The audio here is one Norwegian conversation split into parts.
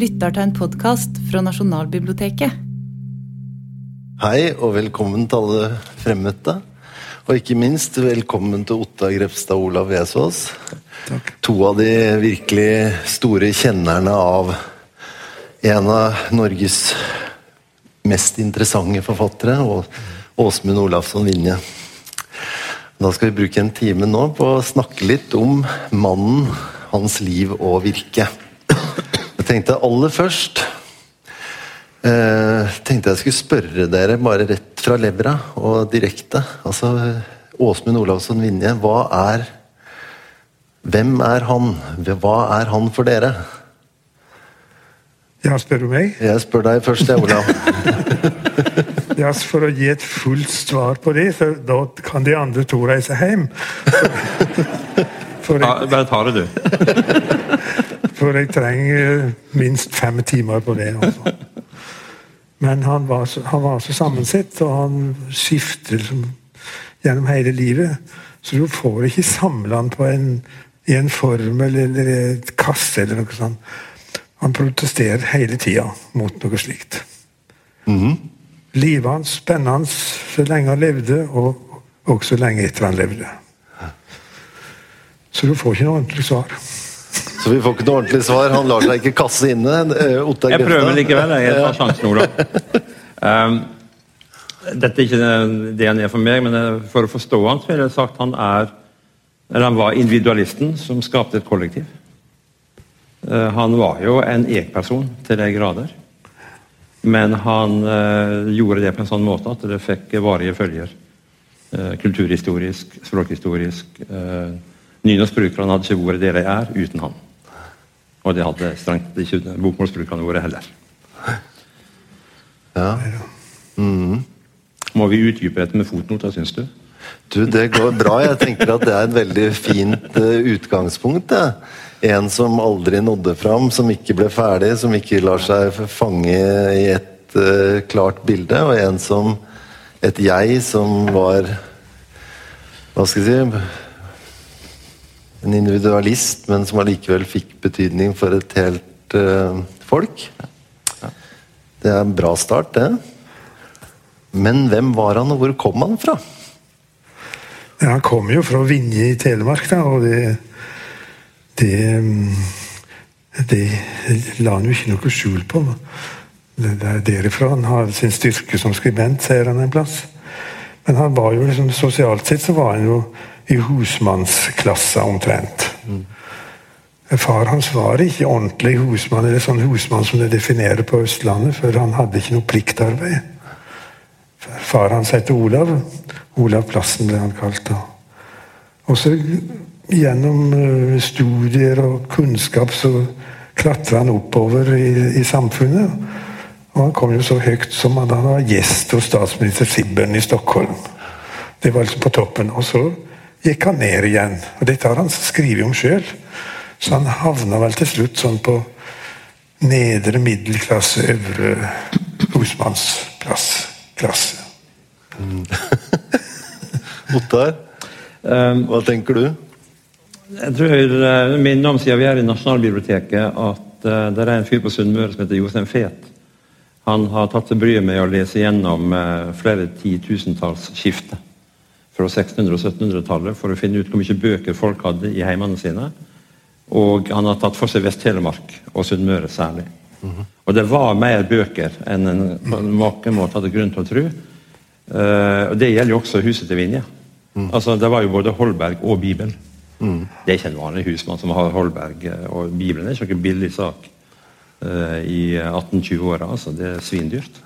lytter til en podkast fra Nasjonalbiblioteket. Hei og velkommen til alle fremmøtte. Og ikke minst velkommen til Otta Grepstad og Olav Vesaas. To av de virkelig store kjennerne av en av Norges mest interessante forfattere, og Åsmund Olafsson Vinje. Da skal vi bruke en time nå på å snakke litt om mannen, hans liv og virke. Tenkte aller først eh, tenkte jeg skulle spørre dere bare rett fra levra og direkte. Altså, Åsmund Olavsson Vinje, hva er Hvem er han? Hva er han for dere? Ja, spør du meg? Jeg spør deg først, jeg, Olav. Ja, For å gi et fullt svar på det, så da kan de andre to reise hjem. For jeg, bare ta det, du. for jeg trenger minst fem timer på det. Også. Men han var, så, han var så sammensett, og han skifter som, gjennom hele livet. Så du får ikke samla han på en, i en formel eller et kasse eller noe sånt. Han protesterer hele tida mot noe slikt. Livet hans spennende så lenge han levde, og også lenge etter han levde. Så du får ikke noe ordentlig svar. Så vi får ikke noe ordentlig svar. Han lar seg ikke kasse inne. eh, Jeg Grønstad. prøver likevel. Jeg tar sjansen, Ola. Um, dette er ikke det- det han er for meg, men eh, for å forstå han, så ville jeg sagt han er eller han var individualisten som skapte et kollektiv. Uh, han var jo en ek-person til de grader. Men han uh, gjorde det på en sånn måte at det fikk varige følger. Uh, kulturhistorisk, språkhistorisk. Nynorskbrukerne hadde ikke vært det de er uten han. Og det hadde strengt ikke bokmålsbrukerne vært heller. Ja. Må vi utdype dette med fotnoter, syns du? Du, det går bra. Jeg tenker at det er et veldig fint eh, utgangspunkt. det. En som aldri nådde fram, som ikke ble ferdig, som ikke lar seg fange i et uh, klart bilde. Og en som et jeg som var Hva skal jeg si En individualist, men som allikevel fikk betydning for et helt uh, folk. Det er en bra start, det. Men hvem var han, og hvor kom han fra? Ja, han kom jo fra Vinje i Telemark, da, og det Det, mm, det la han jo ikke noe skjul på. Det det er derifra han har sin styrke som skribent, sier han en plass. Men han var jo liksom, sosialt sett så var han jo i husmannsklassa omtrent. Far hans var ikke ordentlig husmann, eller sånn husmann som det definerer på Østlandet, for han hadde ikke noe pliktarbeid. Far hans het Olav. Olav Plassen ble han kalt da. Og så gjennom eh, studier og kunnskap så klatra han oppover i, i samfunnet. Og han kom jo så høyt som han var gjest hos statsminister Sibbern i Stockholm. Det var liksom på toppen. Og så gikk han ned igjen. Og dette har han skrevet om sjøl. Så han havna vel til slutt sånn på nedre middelklasse, øvre husmannsplass-klasse. Ottar, Um, hva tenker du? jeg tror uh, minner om siden vi er i Nasjonalbiblioteket, at uh, det er en fyr på Sunnmøre som heter Jostein Fet. Han har tatt seg bryet med å lese gjennom uh, flere titusentalls skifter fra 1600- og 1700-tallet for å finne ut hvor mye bøker folk hadde i heimene sine. Og han har tatt for seg Vest-Telemark og Sunnmøre særlig. Og det var mer bøker enn en på maken måte hadde grunn til å tro. Uh, og Det gjelder jo også huset til Vinje. Altså, det var jo både Holberg og Bibelen. Det er ikke en vanlig husmann som har Holberg eh, og Bibelen. Det er ikke noen billig sak uh, i 1820-åra. Altså, det er svindyrt.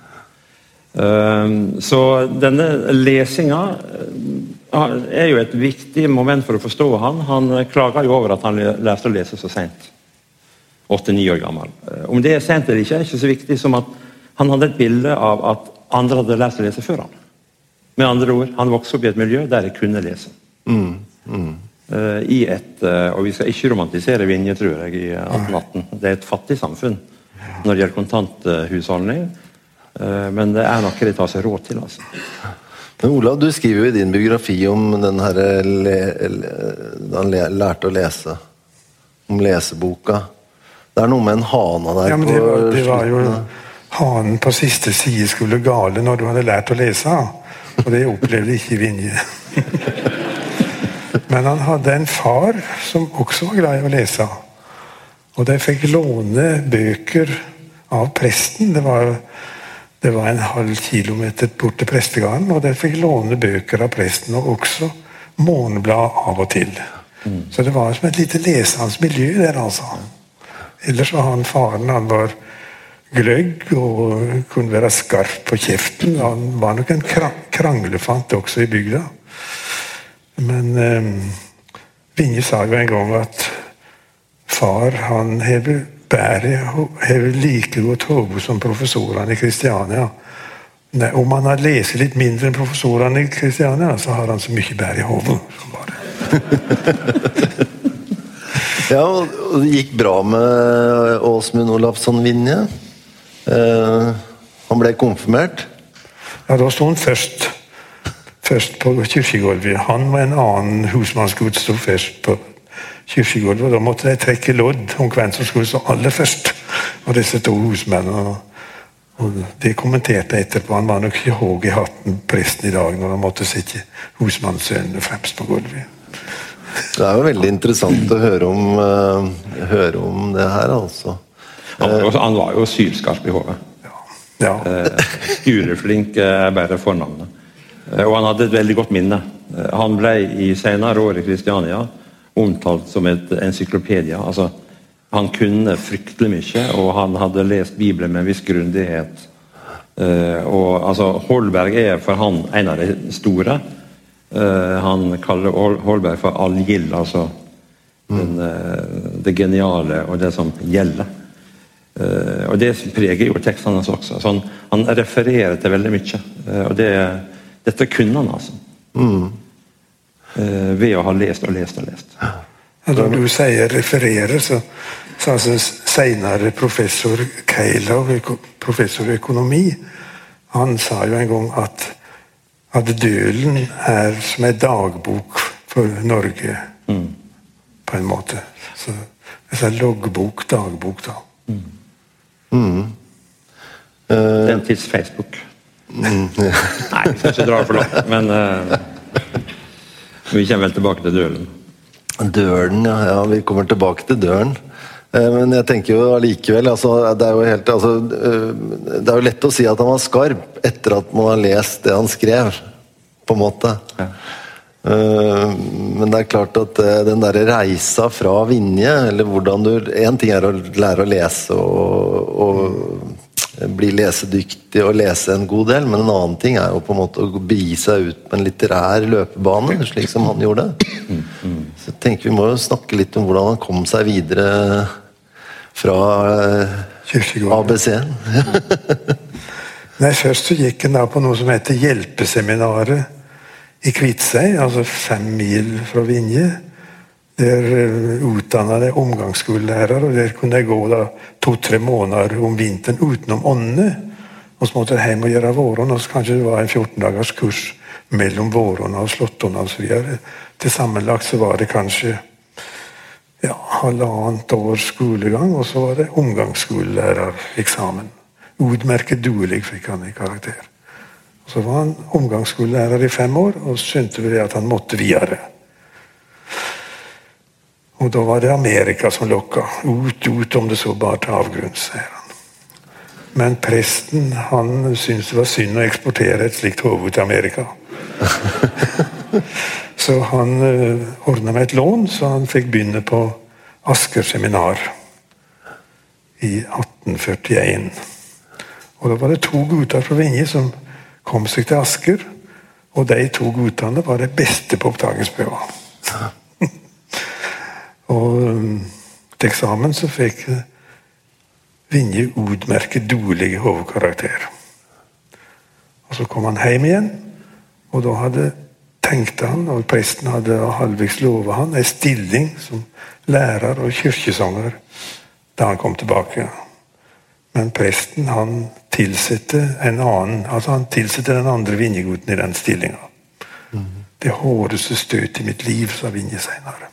Eh, så denne lesinga eh, er jo et viktig moment for å forstå han. Han eh, klager jo over at han lærte å lese så seint. Åtte-ni år gammel. Eh, Om det er sent eller ikke, er ikke så viktig som at han hadde et bilde av at andre hadde lært å lese før han. Med andre ord, han vokste opp i et miljø der jeg kunne lese. Eh, I et, og Vi skal ikke romantisere Vinje, tror jeg, i 1818. Det er et fattig samfunn når det gjelder kontanthusholdning. Eh, men det er noe de tar seg råd til. altså. Men Olav, du skriver jo i din biografi om den herre da han lærte å lese. Om leseboka. Det er noe med en hana der Ja, men det var, det var jo Hanen på siste side skulle gale når du hadde lært å lese. Og det opplevde ikke Vinje. Men han hadde en far som også var glad i å lese. Og de fikk låne bøker av presten. Det var, det var en halv kilometer bort til prestegarden, og der fikk låne bøker av presten, og også morgenblad av og til. Så det var som et lite lesende miljø der, altså. Ellers var han faren han var gløgg og kunne være skarp på kjeften. Han var nok en kranglefant også i bygda. Men eh, Vinje sa jo en gang at far han hever jeg hever like godt hode som professorene i Kristiania. Om han har lest litt mindre enn professorene i Kristiania, så har han så mye bær i hodet. Ja, og og det gikk bra med Åsmund Olafsson Vinje. Eh, han ble konfirmert. Ja, Da sto han først, først på kirkegulvet. Han og en annen husmannsgutt sto først på kirkegulvet. Da måtte de trekke lodd om hvem som skulle stå aller først. Og disse to husmennene. Og Det kommenterte jeg etterpå. Han var nok ikke håg i hatten, presten i dag, når han måtte sitte husmannssønnene fremst på gulvet. Det er jo veldig interessant å høre om, uh, høre om det her, altså. Han var, jo, han var jo sylskarp i hodet. Ja. Eh, Ureflink er bare fornavnet. Eh, Og han hadde et veldig godt minne. Eh, Han ble i senere år i Kristiania omtalt som et encyklopedia. Altså, han kunne fryktelig mye, og han hadde lest Bibelen med en viss grundighet. Uh, og altså, Holberg er for han en av de store. Uh, han kaller Holberg for allgild, altså den, uh, det geniale og det som gjelder. Eh, og Det preger jo tekstene hans også. Så han, han refererer til veldig mye. Og det, dette kunne han, altså. Eh, ved å ha lest og lest og lest. Ja, Når du sier 'refererer', så sa altså senere professor Keilov, professor i økonomi, han sa jo en gang at, at dølen er som en dagbok for Norge, på en måte. Så er loggbok, dagbok, da. Den tids Facebook. Nei, vi skal ikke dra for langt, men eh, vi kommer vel tilbake til dølen. Døren, ja. ja. Vi kommer tilbake til døren. Eh, Men jeg tenker jo allikevel altså, det, er jo helt, altså, eh, det er jo lett å si at han var skarp etter at man har lest det han skrev, på en måte. Ja. Eh, Men det er klart at den der reisa fra Vinje, eller hvordan du Én ting er å lære å lese og, og bli lesedyktig og lese en god del, men en annen ting er jo på en måte å begi seg ut på en litterær løpebane, slik som han gjorde. Så jeg tenker Vi må jo snakke litt om hvordan han kom seg videre fra eh, ABC-en. Nei, Først så gikk han da på noe som heter Hjelpeseminaret i Kviteseid, altså fem mil fra Vinje. Der uh, utdanna jeg omgangsskolelærer, og der kunne jeg gå to-tre måneder om vinteren utenom åndene. Og så måtte jeg hjem og gjøre vårene, og så kanskje det var en 14 dagers kurs mellom våronna og slåttonna osv. Til sammenlagt så var det kanskje ja, halvannet års skolegang, og så var det omgangsskolelærereksamen. Utmerket duelig fikk han i karakter. Og Så var han omgangsskolelærer i fem år, og så skjønte vi at han måtte videre. Og da var det Amerika som lokka. Ut, ut, om det så bare til avgrunns, sier han. Men presten han syntes det var synd å eksportere et slikt hode til Amerika. så han uh, ordna med et lån, så han fikk begynne på Asker seminar i 1841. Og da var det to gutter fra Vinje som kom seg til Asker. Og de to guttene var de beste på opptaksprøva. og um, til eksamen så fikk Vinje utmerket dårlig hovedkarakter. Og så kom han hjem igjen, og da hadde tenkte han, og presten hadde halvveis lova han, en stilling som lærer og kirkesanger da han kom tilbake. Men presten han tilsatte en annen, altså han tilsatte den andre Vinjegutten i den stillinga. Det hårdeste støt i mitt liv, sa Vinje seinere.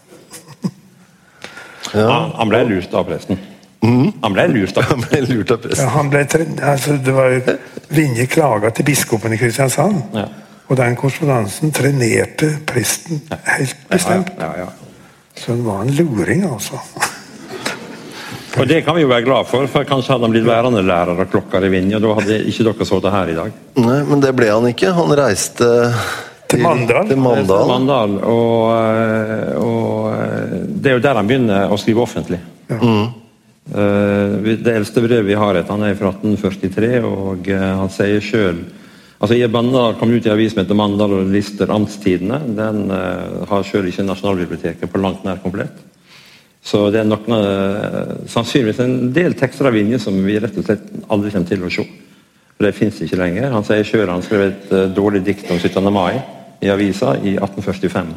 Han, han ble lurt av presten. Mm. Han ble lurt av Han ble lurt av Ja, han ble altså, det var Vinje klaga til biskopen i Kristiansand. Ja. Og den korrespondansen trenerte presten helt bestemt. Ja, ja, ja. Så det var en luring, altså. Og det kan vi jo være glad for, for kanskje hadde han blitt værende lærer av klokker i Vinje, og da hadde ikke dere sittet her i dag. Nei, men det ble han ikke. Han reiste Til Mandal. Til Mandal. Mandal, og, eh, og det er jo der han begynner å skrive offentlig. Mm. Eh, Det eldste brevet vi har, et, han er fra 1843, og eh, han sier sjøl Altså, I Mandal kom ut i avis med Mandal og Lister Amtstidene. Den eh, har sjøl ikke Nasjonalbiblioteket på langt nær komplett. Så det er noen, sannsynligvis en del tekster av Vinje som vi rett og slett aldri kommer til å se. For det fins ikke lenger. Han sier sjøl han skrev et dårlig dikt om 17. mai i avisa i 1845.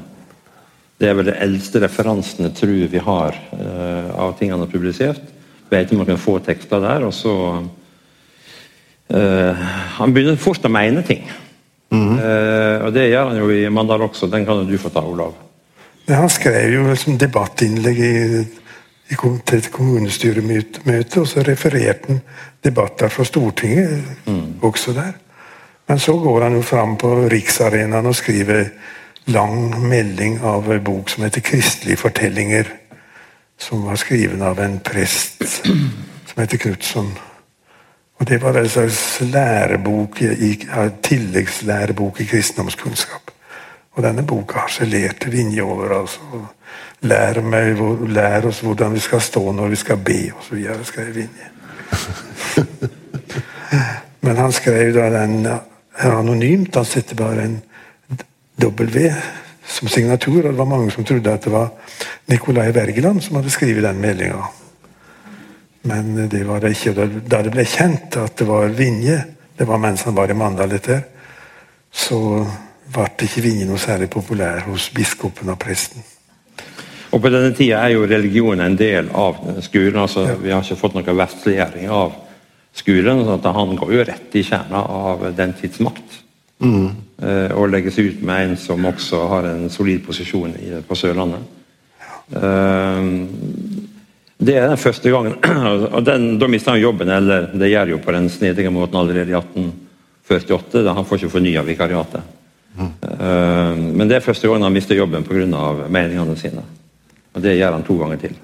Det er vel de eldste referansene tror vi har eh, av ting han har publisert. Vet om man kan få tekster der, og så eh, Han begynner fort å mene ting. Eh, og det gjør han jo i Mandal også. Den kan jo du få ta, Olav. Ja, han skrev jo liksom debattinnlegg i, i til et kommunestyremøte, og så refererte han debatter fra Stortinget også der. Men så går han jo fram på Riksarenaen og skriver lang melding av en bok som heter 'Kristelige fortellinger', som var skrevet av en prest som heter Knutson. Og Det var en slags lærebok tilleggslærebok i kristendomskunnskap. Og denne boka harselerte Vinje over. altså. Lær, meg, lær oss hvordan vi skal stå når vi skal be, osv. skrev Vinje. Men han skrev da den anonymt. Han setter bare en W som signatur. Og det var mange som trodde at det var Nicolai Wergeland som hadde skrevet den meldinga. Men det var det ikke. Da det ble kjent at det var Vinje, det var mens han var i Mandal etter, så ble ikke Vinje noe særlig populær hos biskopen og presten. Og på denne tida er jo religion en del av skolen. altså Vi har ikke fått noen vestliggjøring av skolen. sånn at Han går jo rett i kjerna av den tids makt. Eh, og legges ut med en som også har en solid posisjon på Sørlandet. Eh, det er den første gangen. og Da mister han jobben, eller det gjør jo på den snedige måten allerede i 1848. da Han får ikke fornya vikariatet. Eh, men det er første gangen han mister jobben pga. meningene sine. Og det gjør han to ganger til.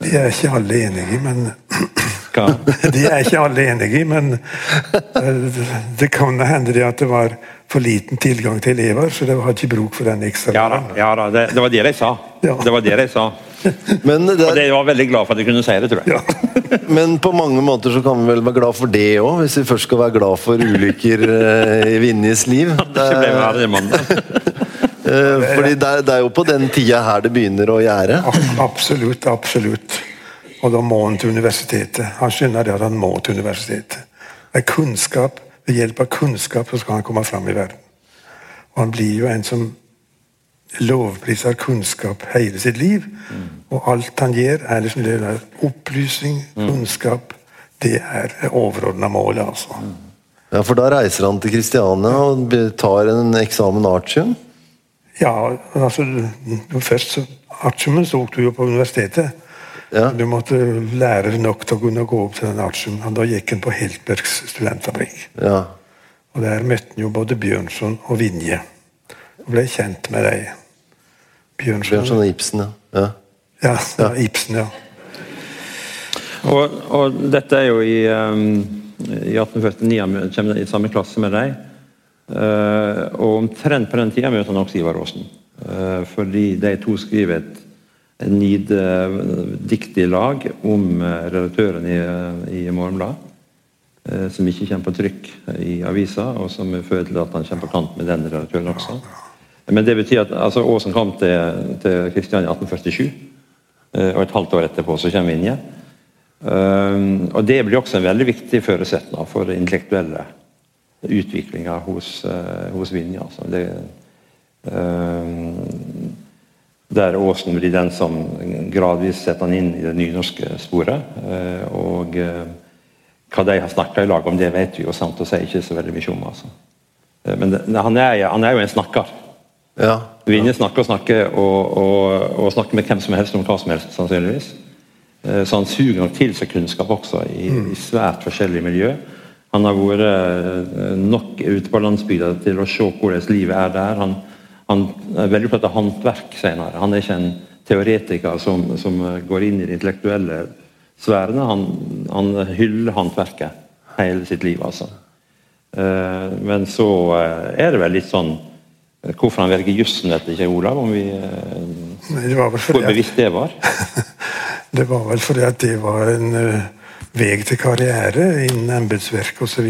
Det er ikke alle enige men Hva? De er ikke alle enige i, men eh, det kan hende det at det var for liten tilgang til elever, så det var ikke bruk for den ekstra. Ja da, ja da det, det var det de sa. Ja. Det var det de sa. Men, det Og er, det var veldig glad for at de kunne si det, tror jeg. Ja. men på mange måter så kan vi vel være glad for det òg, hvis vi først skal være glad for ulykker eh, i Vinjes liv. Det ikke ble med det. Eh, fordi det er, det er jo på den tida her det begynner å gjære. Absolutt, absolutt. Og da må han til universitetet. Han skjønner det at han må til universitetet. Med kunnskap, Ved hjelp av kunnskap så skal han komme fram i verden. Og han blir jo en som lovpriser kunnskap hele sitt liv. Og alt han gjør, er liksom det der opplysning, kunnskap. Det er overordna målet, altså. Ja, For da reiser han til Kristiania og tar en eksamen artium. Ja, altså Først så artiumen tok du jo på universitetet. Ja. Du måtte lære nok til å kunne gå opp til den artium. Da gikk han på Heltbergs studentfabrikk. Ja. Og Der møtte han jo både Bjørnson og Vinje. Og ble kjent med dem. Bjørnson, Bjørnson og Ibsen, ja. ja. Ja, ja, Ibsen, ja. Og, og dette er jo i, um, i 1849 han kommer i samme klasse med deg. Uh, og omtrent på den tida møter han også Ivar Aasen. Uh, fordi de to skriver et, et niddikt i lag om eh, redaktøren i, i Morgenbladet. eh, som ikke kommer på trykk i avisa, og som fører til at han kommer på kant med den redaktøren også. Men det betyr at altså, Aasen kom til, Kristiania i 1847, eh, og et halvt år etterpå så kommer Vinje. Og Det blir også en veldig viktig forutsetning for intellektuelle utviklinga hos, hos Vinje. Altså. Det, um, der Aasen blir den som gradvis setter han inn i det nynorske sporet. Uh, og uh, hva de har snakka i lag om, det vet vi jo sant å si ikke så veldig mye om. Altså. Uh, men han, er, han er jo en snakker. ja. Vinje snakker og snakker, og, og, og snakker med hvem som helst om hva som helst, sannsynligvis. Eh, så han suger nok til seg kunnskap også i, i svært forskjellige miljø. Han har vært eh, nok ute på landsbygda til å se hvordan livet er der. Han, han er veldig opptatt av håndverk senere. Han er ikke en teoretiker som, som går inn i de intellektuelle sfærene. Han, han hyller håndverket hele sitt liv, altså. Eh, men så eh, er det vel litt sånn Hvorfor han velger jussen, vet ikke Olav. om vi Nei, det var Hvor bevisst det var? det var vel fordi at det var en vei til karriere innen embetsverk osv.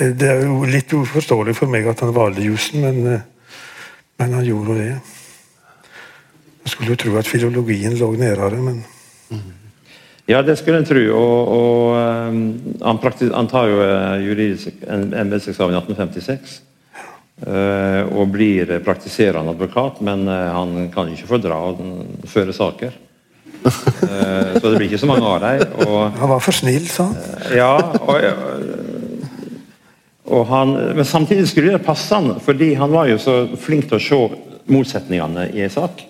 Det er jo litt uforståelig for meg at han valgte jussen, men, men han gjorde det. Jeg skulle jo tro at filologien lå nærere, men Ja, det skulle en tro. Og, og um, han, praktis- han tar jo uh, juridisk en- embetseksamen i 1856. uh, og blir praktiserende advokat, men uh, han kan ikke fordra å føre saker. Uh, så det blir ikke så mange av dem. Han var for snill, sa han. ja, og, og han, men samtidig skulle det passe han, fordi han var jo så flink til å se motsetningene i en sak.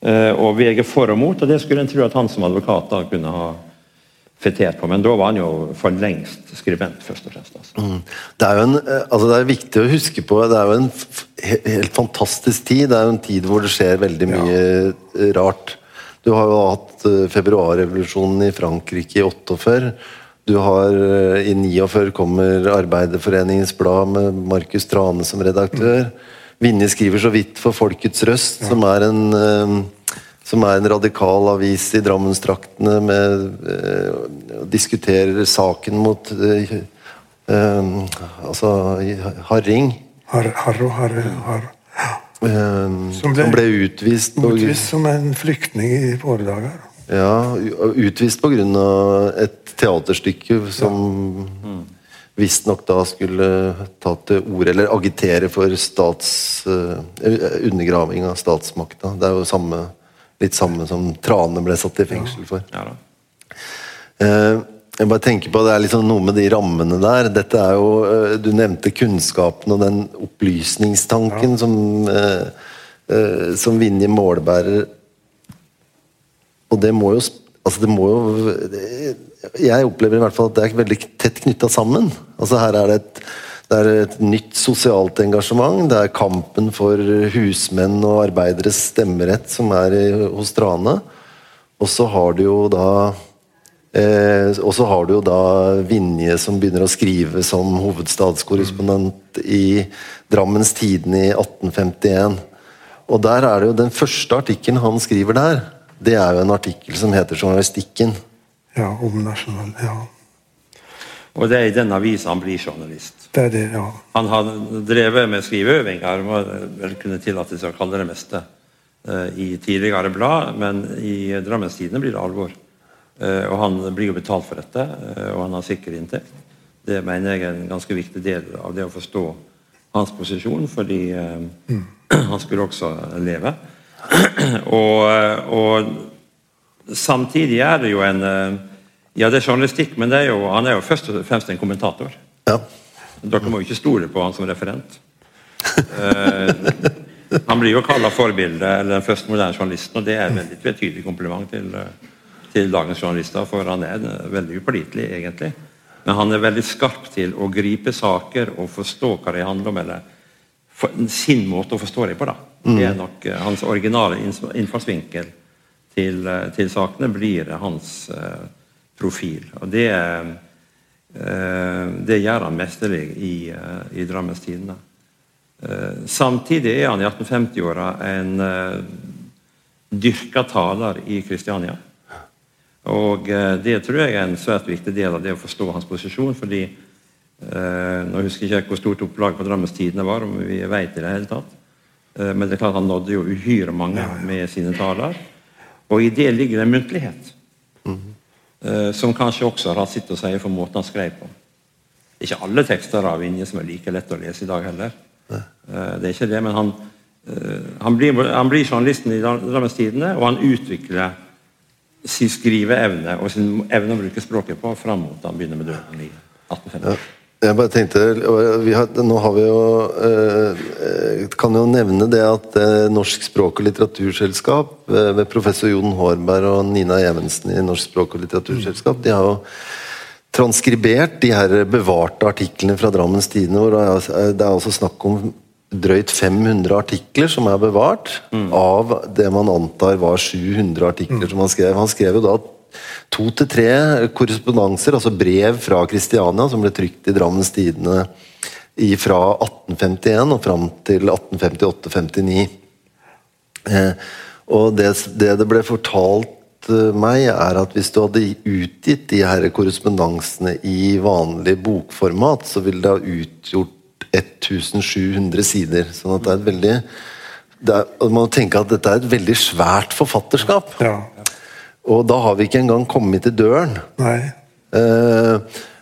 eh, og vege for og mot, og det skulle en tro at han som advokat da kunne ha fetert på. Men da var han jo for lengst skribent, først og fremst. Altså. Mm. Det er jo en, eh, altså det er viktig å huske på Det er jo en helt fantastisk tid. Det er jo en tid hvor det skjer veldig mye ja. rart. Du har jo hatt eh, februarrevolusjonen i Frankrike i 48. Du har eh, I 49 kommer Arbeiderforeningens Blad med Markus Trane som redaktør. Vinje skriver så vidt for Folkets Røst, som er en eh, som er en radikal avis i Drammenstraktene med eh, diskuterer saken mot eh, eh, altså Harring. Har, Harro, Harro, eh, Som som, ble ble, utvist på, Utvist som en flyktning i våre dager. ja, utvist av et teaterstykke som visstnok da skulle ta til orde eller agitere for stats, eh, undergraving av statsmakta. Det er jo samme, litt samme som Trane ble satt i fengsel for. Ja, ja Eh, Jeg bare tenker på Det er liksom noe med de rammene der. Dette er jo, eh, Du nevnte kunnskapen og den opplysningstanken som, som Vinje målbærer. Og det må jo altså det må jo det- Jeg opplever i hvert fall at det er veldig tett knytta sammen. Altså Her er det et det er et nytt sosialt engasjement. Det er kampen for husmenn og arbeideres stemmerett som er hos Trane. Og så har du jo da Eh, og så har du jo da Vinje som begynner å skrive som hovedstadskorrespondent i Drammens Tidende i 1851. Og der er det jo den første artikkelen han skriver der, det er jo en artikkel som heter 'Journalistikken'. Ja, om nasjonal Ja, Og det er i denne avisa han blir journalist. det er det, ja. Han har drevet med skriveøvinger, må vel kunne tillate seg å kalle det meste, eh, i tidligere blad, men i Drammens Tidende blir det alvor. Eh, Og han blir jo betalt for dette, eh, og han har sikker inntekt. Det mener jeg er en ganske viktig del av det å forstå hans posisjon, fordi mm. han skulle også leve. og, og samtidig er det jo en Ja, det er journalistikk, men det er jo, han er jo først og fremst en kommentator. Ja. Dere må jo ikke stole på han som referent. uh, han blir jo kalla forbilde, eller den første moderne journalisten, og det er veldig tvetydig kompliment til, eh, til dagens journalister, for han er eh, veldig upålitelig, egentlig. Men han er veldig skarp til å gripe saker og forstå hva de handler om, eller for, sin måte å forstå dem på. da. Det er nok uh, hans originale innfallsvinkel til, uh, til sakene blir hans eh, profil. Og det Eh, Det gjør han mesterlig i, eh, i Drammens Tidende. Eh, Samtidig er han i 1850-åra en dyrka taler i Kristiania. Og det tror jeg er en svært viktig del av det å forstå hans posisjon. fordi eh, Nå husker jeg ikke hvor stort opplag på Drammens Tidende var, om vi vet i det hele tatt. Eh, men det er klart han nådde jo uhyre mange med sine taler. Og i det ligger det en muntlighet. Eh, som kanskje også har hatt sitt å si for måten han skrev på. Det er ikke alle tekster av Vinje som er like lett å lese i dag heller. Eh, det er ikke det, men han, eh, han, blir, han blir journalisten i Drammens Tidende, og han utvikler sin skriveevne og sin evne å bruke språket på fram mot han begynner med døden i 1850. Jeg bare tenkte, vi har, Nå har vi jo eh, Kan jo nevne det at eh, Norsk språk- og litteraturselskap eh, ved professor Jon Hårberg og Nina Evensen i Norsk språk- og litteraturselskap de har jo transkribert de her bevarte artiklene fra Drammens Tidende. hvor Det er, det er altså snakk om drøyt 500 artikler som er bevart, av det man antar var 700 artikler som han skrev. Han skrev jo da to til tre korrespondanser, altså brev fra Kristiania, som ble trykt i Drammens Tidende fra 1851 og fram til 1858-59. Eh, og det, det det ble fortalt eh, meg, er at hvis du hadde utgitt de her korrespondansene i vanlig bokformat, så ville det ha utgjort 1700 sider. Sånn at det er et veldig er, Man må tenke at dette er et veldig svært forfatterskap. Ja. Og da har vi ikke engang kommet til døren. Nei. Eh,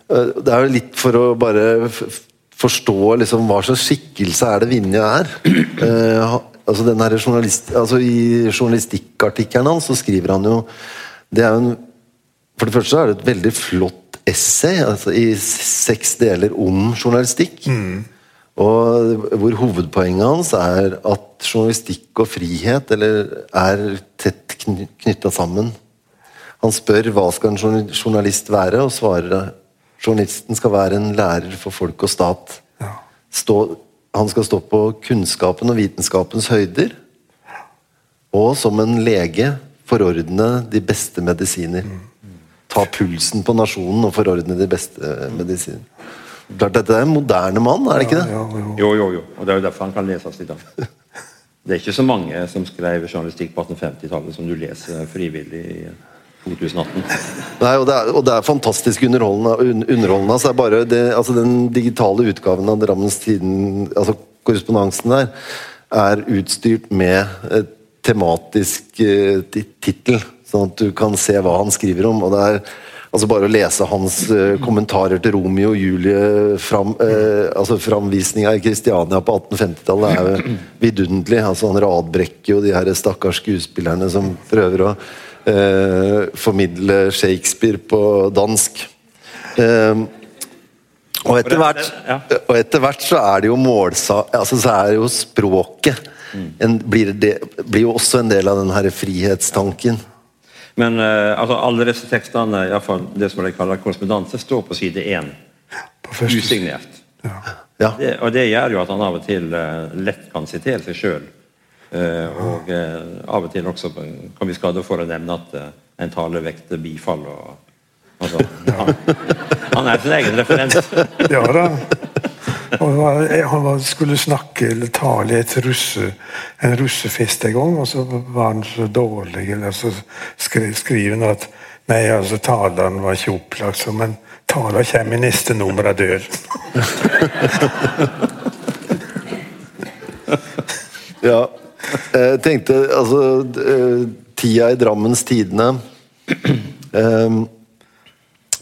eh, det er jo litt for å bare forstå liksom hva slags skikkelse er det Vinje er. Eh, altså den journalist, altså I journalistikkartikkelen hans så skriver han jo det er jo en, For det første så er det et veldig flott essay altså i seks deler om journalistikk. Og hvor hovedpoenget hans er at journalistikk og frihet eller, er tett knytta sammen. Han spør hva skal en journalist være, og svarer at journalisten skal være en lærer for folk og stat. Stå, han skal stå på kunnskapen og vitenskapens høyder. Og som en lege forordne de beste medisiner. Ta pulsen på nasjonen og forordne de beste medisiner. Klart Dette er en moderne mann, er det ikke det? Ja. Jo, jo, jo. Og det er jo derfor han kan leses i dag. Det er ikke så mange som skrev journalistikk på 1850-tallet som du leser frivillig i 2018. Nei, og det, er, og det er fantastisk underholdende. underholdende altså bare det, altså Den digitale utgaven av Drammens Tiden, altså korrespondansen der, er utstyrt med eh, tematisk eh, tittel, sånn at du kan se hva han skriver om. og det er altså Bare å lese hans eh, kommentarer til Romeo og Julie, fram, eh, altså framvisninga i Kristiania på 1850-tallet, er vidunderlig. altså Han radbrekker jo de her stakkars skuespillerne som prøver å eh, formidle Shakespeare på dansk. Eh, og etter hvert og etter hvert så er det jo målsa... Altså så er det jo språket en, blir, det, blir jo også en del av den her frihetstanken. Men eh, altså, alle disse tekstene, i hvert fall det som de kaller korrespondanse, står på side én. På Usignert. Ja. Ja. Det, og det gjør jo at han av og til eh, lett kan sitere seg sjøl. Og eh, av og til også kan vi skade for å nevne at eh, en tale vekter bifall. og altså, han, han er sin egen referent. Ja da. Og han var- skulle snakke eller tale i et russe, en russefest en gang, og så var han så dårlig. Eller så skrev, skriver han at Nei, altså, taleren var ikke opplagt, så, men talen kommer i neste nummer av Død. Ja. Jeg tenkte altså eh, Tida i Drammens Tidende eh,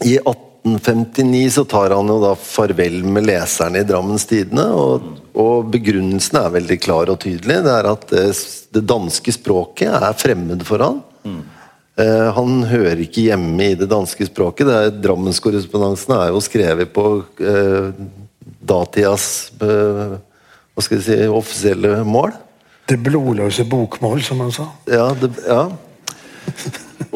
I 1859 så tar han jo da farvel med leserne i Drammens Tidende, og, og begrunnelsen er veldig klar og tydelig. Det er at det, det danske språket er fremmed for han. Eh, han hører ikke hjemme i det danske språket. Det er, Drammenskorrespondansen er jo skrevet på eh, datidas eh, hva skal jeg si, offisielle mål. Det blodløse bokmål, som han sa. Ja, det, ja.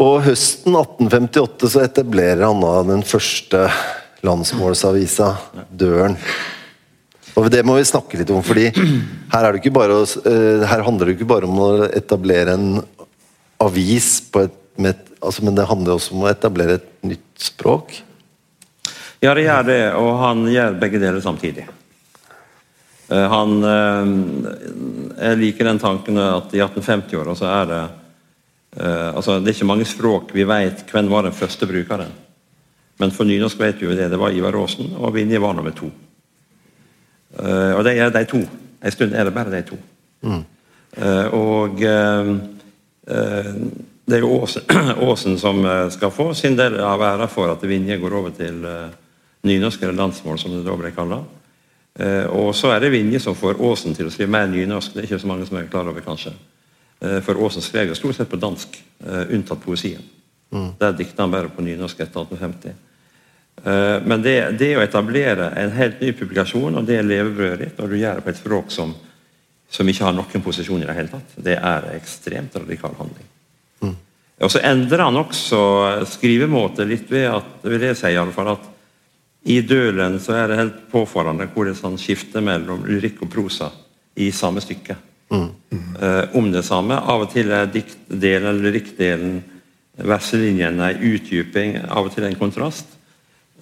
Og høsten 1858 så etablerer han da den første landsmålsavisa, Døren. Og det må vi snakke litt om, fordi her, er det ikke bare å, eh, her handler det ikke bare om å etablere en avis, på et, med et, altså, men det handler også om å etablere et nytt språk. Ja, det gjør det, og han gjør begge deler samtidig. Eh, Han eh, Jeg liker den tanken at i 1850-åra så er det eh, altså Det er ikke mange språk vi vet hvem var den første brukeren. Men for nynorsk vet vi jo det. Det var Ivar Aasen, og Vinje var nummer to. Og det er de to. En stund er det bare de to. Mm. og det er jo Aasen, som skal få sin del av æra for at Vinje går over til nynorsk, eller landsmål, som det da ble kalla. Eh, og så er det Vinje som får Aasen til å skrive mer nynorsk. Det er ikke så mange som er klar over, kanskje. Eh, for Aasen skrev jo stort sett på dansk, eh, unntatt poesien. Der dikta han bare på nynorsk etter 1850. Eh, men det, det å etablere en helt ny publikasjon, og det er levebrødet ditt, og du gjør det på et språk som, som ikke har noen posisjon i det hele tatt, det er ekstremt radikal handling. Mm. Og så endrer han også skrivemåte litt ved at vil jeg si i alle fall, at i Dølen så er det helt påfallende hvordan han skifter mellom lyrikk og prosa i samme stykke. Mm. Eh, om det samme. Av og til er diktdelen eller lyrikkdelen, verselinjen, en utdyping, av og til en kontrast.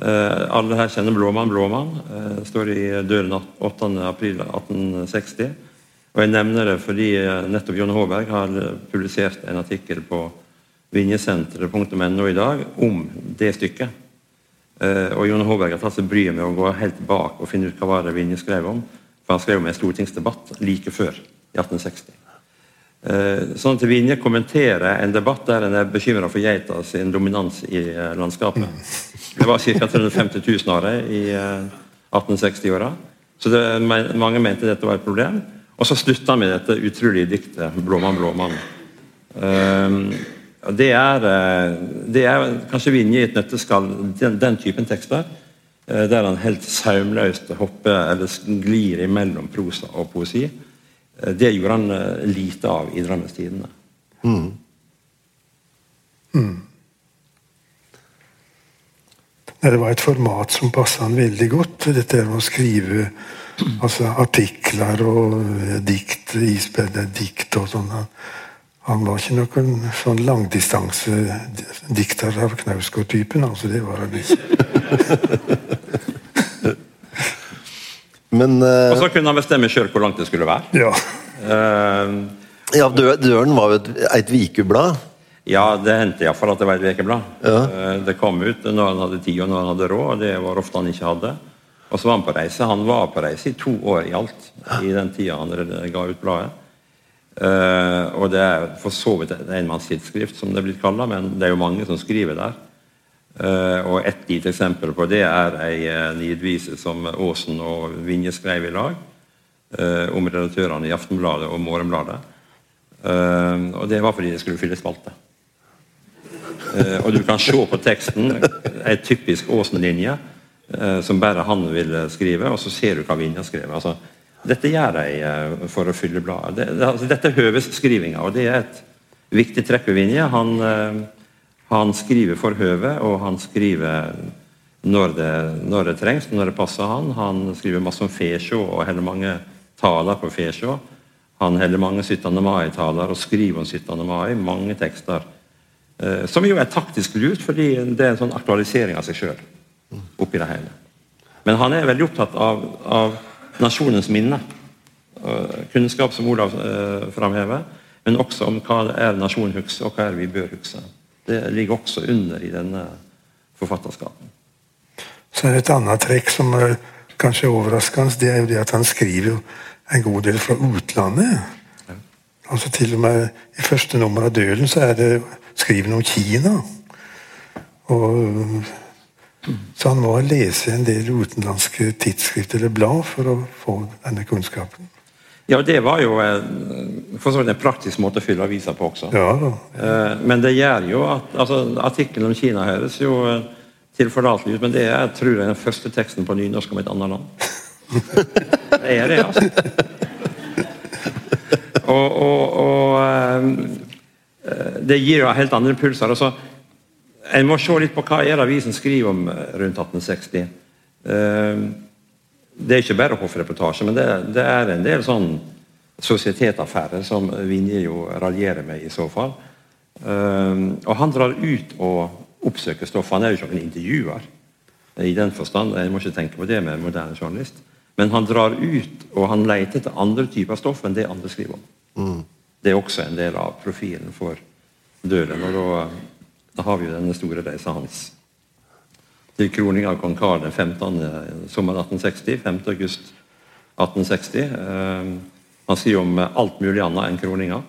Eh, alle her kjenner Blåmann. Blåmann eh, står i Dølen 8.4.1860. Og Jeg nevner det fordi eh, nettopp John Håberg har publisert en artikkel på vinjesenteret.no i dag om det stykket. Eh, og Jon Håberg har tatt seg bryet med å gå helt bak og finne ut hva var det Vinje skrev om. For han skrev om en stortingsdebatt like før, i 1860. Eh, sånn at Vinje kommenterer en debatt der en er bekymra for geita sin dominans i eh, landskapet. Det var ca. 350 000 av dem i 1860-åra. Så det, mange mente dette var et problem. Og så slutta han med dette utrolige diktet 'Blåmann, blåmann'. Det er, eh, det er kanskje Vinje i et nøtteskall, den, den, typen tekster. Eh, der han helt saumløst hopper eller glir imellom prosa og poesi. Eh, det gjorde han lite av i Drammens Tidende. Mm. Mm. Det var et format som passa han veldig godt. Dette med å skrive altså, artikler og dikt, ispedde dikt og sånn. Han var ikke noen sånn langdistansedikter av Knausgård-typen. altså Det var han ikke. Men, uh, og så kunne han bestemme sjøl hvor langt det skulle være. Ja, uh, ja Døren var jo et, et vikublad. Ja, det hendte iallfall at det var et ukeblad. Ja. Uh, det kom ut når han hadde tid og når han hadde råd, og det var ofte han ikke hadde. Og så var han på reise. Han var på reise i to år i alt i den tida han ga ut bladet. Uh, og det er for så vidt et enmannstidsskrift, som det er blitt kalla, men det er jo mange som skriver der. Uh, og Et lite eksempel på det er ei uh, nidvise som Aasen og Vinje skrev i lag. Uh, om redaktørene i Aftenbladet og Morgenbladet. og det var fordi det skulle fylle spalte. og du kan se på teksten ei typisk Aasen-linje som bare han ville skrive, og så ser du hva Vinje har skrevet. altså dette gjør de eh, for å fylle bladet. Det, det, altså, dette er høvesskrivinga, og det er et viktig trekk ved Vinje. Han, eh, han, skriver for høve, og han skriver når det, når det, trengs, når det passer han. Han skriver masse om Fesjå og heller mange taler på Fesjå. Han heller mange 17. mai-taler og skriver om 17. mai. Mange tekster. Eh, som jo er taktisk lurt, fordi det er en sånn aktualisering av seg sjøl oppi det hele. Men han er veldig opptatt av, av nasjonens minne. Kunnskap som Olav eh, framhever, men også om hva er nasjonen husker, og hva er vi bør huske. Det ligger også under i denne forfatterskapen. Så er det et annet trekk som er kanskje overraskende. Det er jo det at han skriver en god del fra utlandet. Ja. Altså Til og med i første nummer av 'Døden' så er det skriver han om Kina. Og så han må lese en del utenlandske tidsskrift eller blad for å få denne kunnskapen. Ja, det var jo for så vidt en praktisk måte å fylle avisa på også. Ja, ja. Eh, men det gjør jo at altså, Artikkelen om Kina høres jo eh, tilforlatelig ut, men det er tror jeg, den første teksten på nynorsk om et annet land. Det er det, altså. Og, og, og eh, det gir jo helt andre impulser. Altså, en må se litt på hva er avisen skriver om eh, rundt 1860. Ehm, det er ikke bare hoffreportasje, men det, det, er en del sånn sosietetaffærer som Vinje jo raljerer med i så fall. Ehm, og han drar ut og oppsøker stoff. Han er jo ikke noen intervjuer i den forstand. Jeg må ikke tenke på det med en moderne journalist. Men han drar ut og han leter etter andre typer stoff enn det andre skriver om. Mm. Det er også en del av profilen for døden. og da da har vi jo denne store reisa hans. Til kroning av kong Karl den 15. sommeren 1860. 5. august 1860. Eh, han sier om alt mulig annet enn kroninga.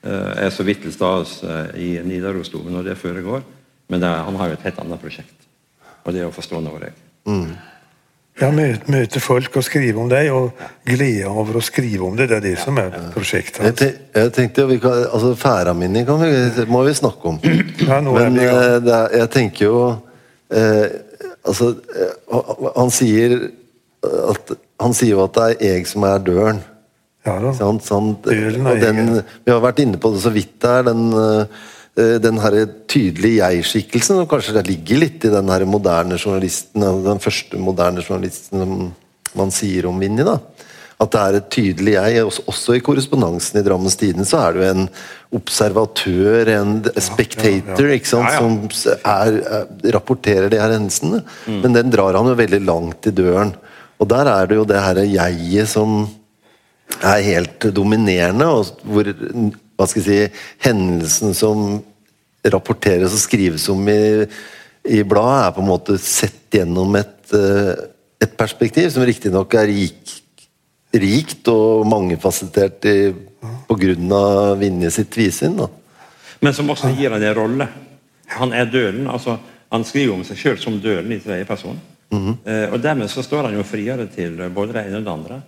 Eh, er så vidt til stede eh, i Nidarosdomen når det foregår. Men det, han har jo et helt annet prosjekt. Og det er å forstå Norge. Mm. Ja, møte, møte, folk og skrive om deg, og glede over å skrive om det. Det er det som er prosjektet. Jeg, te, jeg tenkte vi kan, altså Færaminni må vi snakke om. Ja, Men er, er, jeg tenker jo eh, Altså, eh, han sier at Han sier jo at det er jeg som er døren. Ja da. Sant? Sant? Døren er Og den, vi har vært inne på det så vidt der. Den, eh, den her tydelige jeg-skikkelsen som kanskje det ligger litt i den her moderne journalisten, den første moderne journalisten som man sier om Vinni. da. At det er et tydelig jeg. Også, i korrespondansen i Drammens Tidende så er du en observatør, en spectator, ikke sant, Ja, ja. som er, er, rapporterer de her hendelsene. Men den drar han jo veldig langt i døren. Og der er det jo det her jeget som er helt dominerende, og hvor hva skal jeg si, hendelsen som rapporteres og skrives om i, i bladet, er på en måte sett gjennom et, eh, et perspektiv som riktignok er rik, rikt og mangefasettert pga. Vinje sitt da. Men som også gir han en rolle. Han er døden. altså Han skriver om seg sjøl som døden i tredje person. eh, og Dermed så står han jo friere til både det ene og det andre.